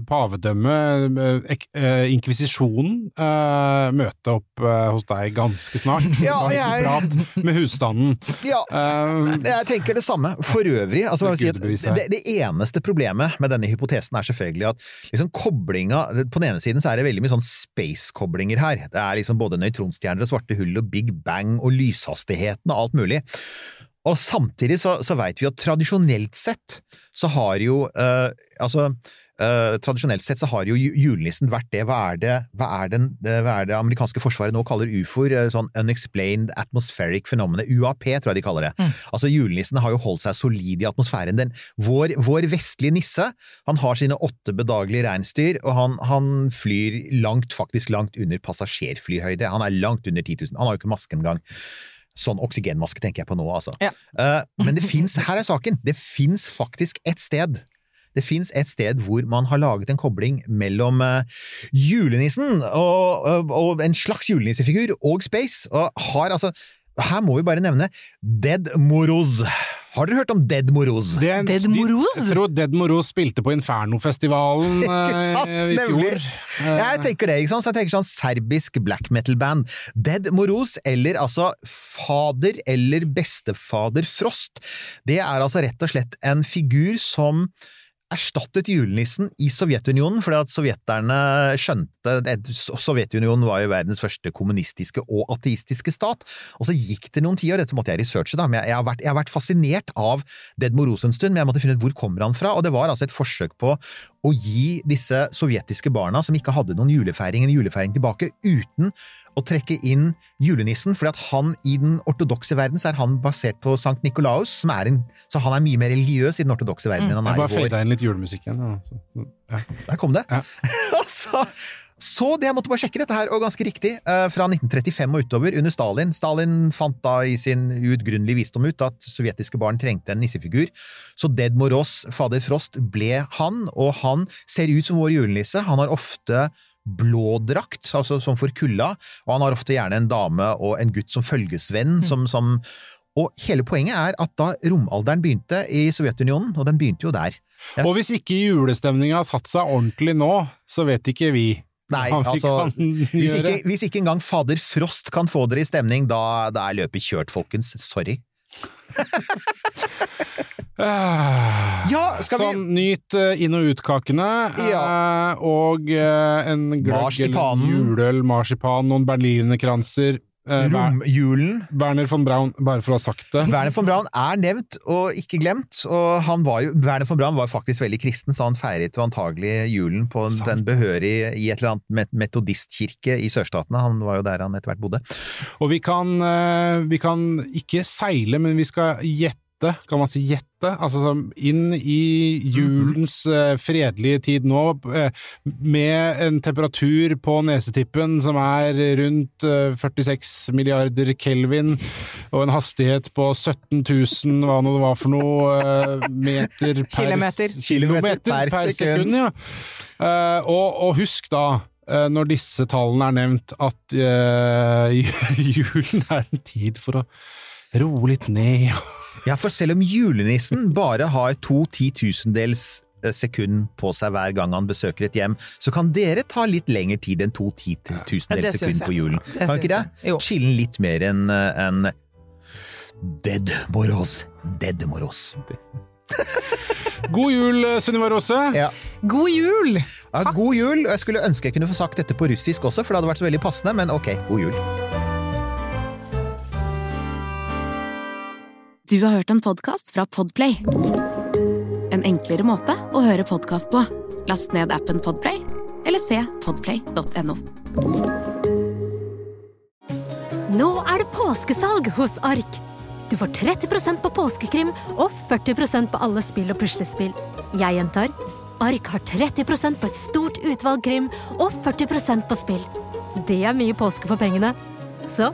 pavedømmet, eh, eh, inkvisisjonen, eh, møte opp eh, hos deg ganske snart. Ja, jeg- Prat med husstanden. Ja, uh, Jeg tenker det samme. For øvrig, altså, si det, det eneste problemet med denne hypotesen er selvfølgelig at liksom koblinga På den ene siden så er det veldig mye sånn space-koblinger her. Det er liksom både nøytronstjerner og svarte hull og big bang og lyshastigheten og alt mulig. Og samtidig så, så veit vi at tradisjonelt sett så har jo eh, Altså Uh, tradisjonelt sett så har jo julenissen vært det. Hva er det, hva er den, det, hva er det amerikanske forsvaret nå kaller ufoer? Eh, Sånn Unexplained Atmospheric Phenomena. UAP, tror jeg de kaller det. Altså Julenissen har jo holdt seg solid i atmosfæren. Den, vår, vår vestlige nisse han har sine åtte bedagelige reinsdyr, og han, han flyr langt, faktisk langt under passasjerflyhøyde. Han er langt under 10 000. Han har jo ikke maske engang. Sånn oksygenmaske tenker jeg på nå, altså. Ja. Uh, men det fins, her er saken, det fins faktisk et sted. Det fins et sted hvor man har laget en kobling mellom uh, julenissen og, og, og en slags julenissefigur og space, og har altså Her må vi bare nevne Dead Moroz. Har dere hørt om Dead Moroz? det Dead Moroz? de- Jeg tror Dead Moroz spilte på Infernofestivalen Ikke sant? eh, i Nemlig. fjor. Eh, Jeg tenker det, ikke sant? Så jeg tenker sånn serbisk black metal-band. Dead Moroz, eller altså fader eller bestefader Frost, det er altså rett og slett en figur som erstattet julenissen i Sovjetunionen, fordi at sovjeterne skjønte at Sovjetunionen var jo verdens første kommunistiske og ateistiske stat. Og så gikk det noen tiår, dette måtte jeg researche, da, men jeg, har vært, jeg har vært fascinert av Dead Moroz en stund, men jeg måtte finne ut hvor kommer han fra, og det var altså et forsøk på å gi disse sovjetiske barna som ikke hadde noen julefeiring, en julefeiring tilbake, uten å trekke inn julenissen, fordi at han i den ortodokse verden så er han basert på Sankt Nikolaus, som er en, så han er mye mer religiøs i den ortodokse verden enn han Jeg er bare i vår. fada inn litt julemusikk igjen. Ja. Der kom det. Ja. Og så, det, jeg måtte bare sjekke dette her, og ganske riktig, eh, fra 1935 og utover, under Stalin. Stalin fant da i sin uutgrunnelige visdom ut at sovjetiske barn trengte en nissefigur, så Dead Moroz, fader Frost, ble han, og han ser ut som vår julenisse. Han har ofte blå drakt, altså som for kulda, og han har ofte gjerne en dame og en gutt som følgesvenn, som, som og hele poenget er at da romalderen begynte i Sovjetunionen, og den begynte jo der, Ja. Og hvis ikke julestemninga har satt seg ordentlig nå, så vet ikke vi. Nei, altså hvis ikke, hvis ikke engang fader Frost kan få dere i stemning, da, da er løpet kjørt, folkens. Sorry. Ah. Ja, skal vi Sånn, nyt eh, inn- og utkakene, ja. og eh, en gløgg eller juleøl, marsipan, noen berlinerkranser. Eh, Romjulen Werner von Braun, bare for å ha sagt det. Werner von Braun er nevnt og ikke glemt, og han var jo, Werner von Braun var faktisk veldig kristen, så han feiret jo antagelig julen på Sant. den behørig i et eller annet metodistkirke i sørstatene. Han var jo der han etter hvert bodde. Og vi kan, eh, vi kan ikke seile, men vi skal gjette, kan man si gjette? Altså sånn inn i julens eh, fredelige tid nå, eh, med en temperatur på nesetippen som er rundt eh, 46 milliarder kelvin, og en hastighet på 17 000, hva nå det var for noe, eh, meter per Kilometer. Kilometer per, per sekund. ja. Eh, og, og husk da, eh, når disse tallene er nevnt, at uh, julen er en tid for å roe litt ned. Ja, for selv om julenissen bare har to titusendels eh, sekund på seg hver gang han besøker et hjem, så kan dere ta litt lengre tid enn to titusendels sekund på julen. Kan ikke det? Chille litt mer enn en Dead Moros. Dead Moros. God jul, Sunniva Rose. Ja. God jul! Ja, god jul! Jeg skulle ønske jeg kunne få sagt dette på russisk også, for det hadde vært så veldig passende, men ok, god jul. Du har hørt en podkast fra Podplay. En enklere måte å høre podkast på. Last ned appen Podplay, eller se podplay.no. Nå er det påskesalg hos Ark. Du får 30% på påskekrim og 40% på alle spill og puslespill. Jeg gjentar Ark har 30% på et stort utvalg krim og 40% på spill. Det er mye påske for pengene. Så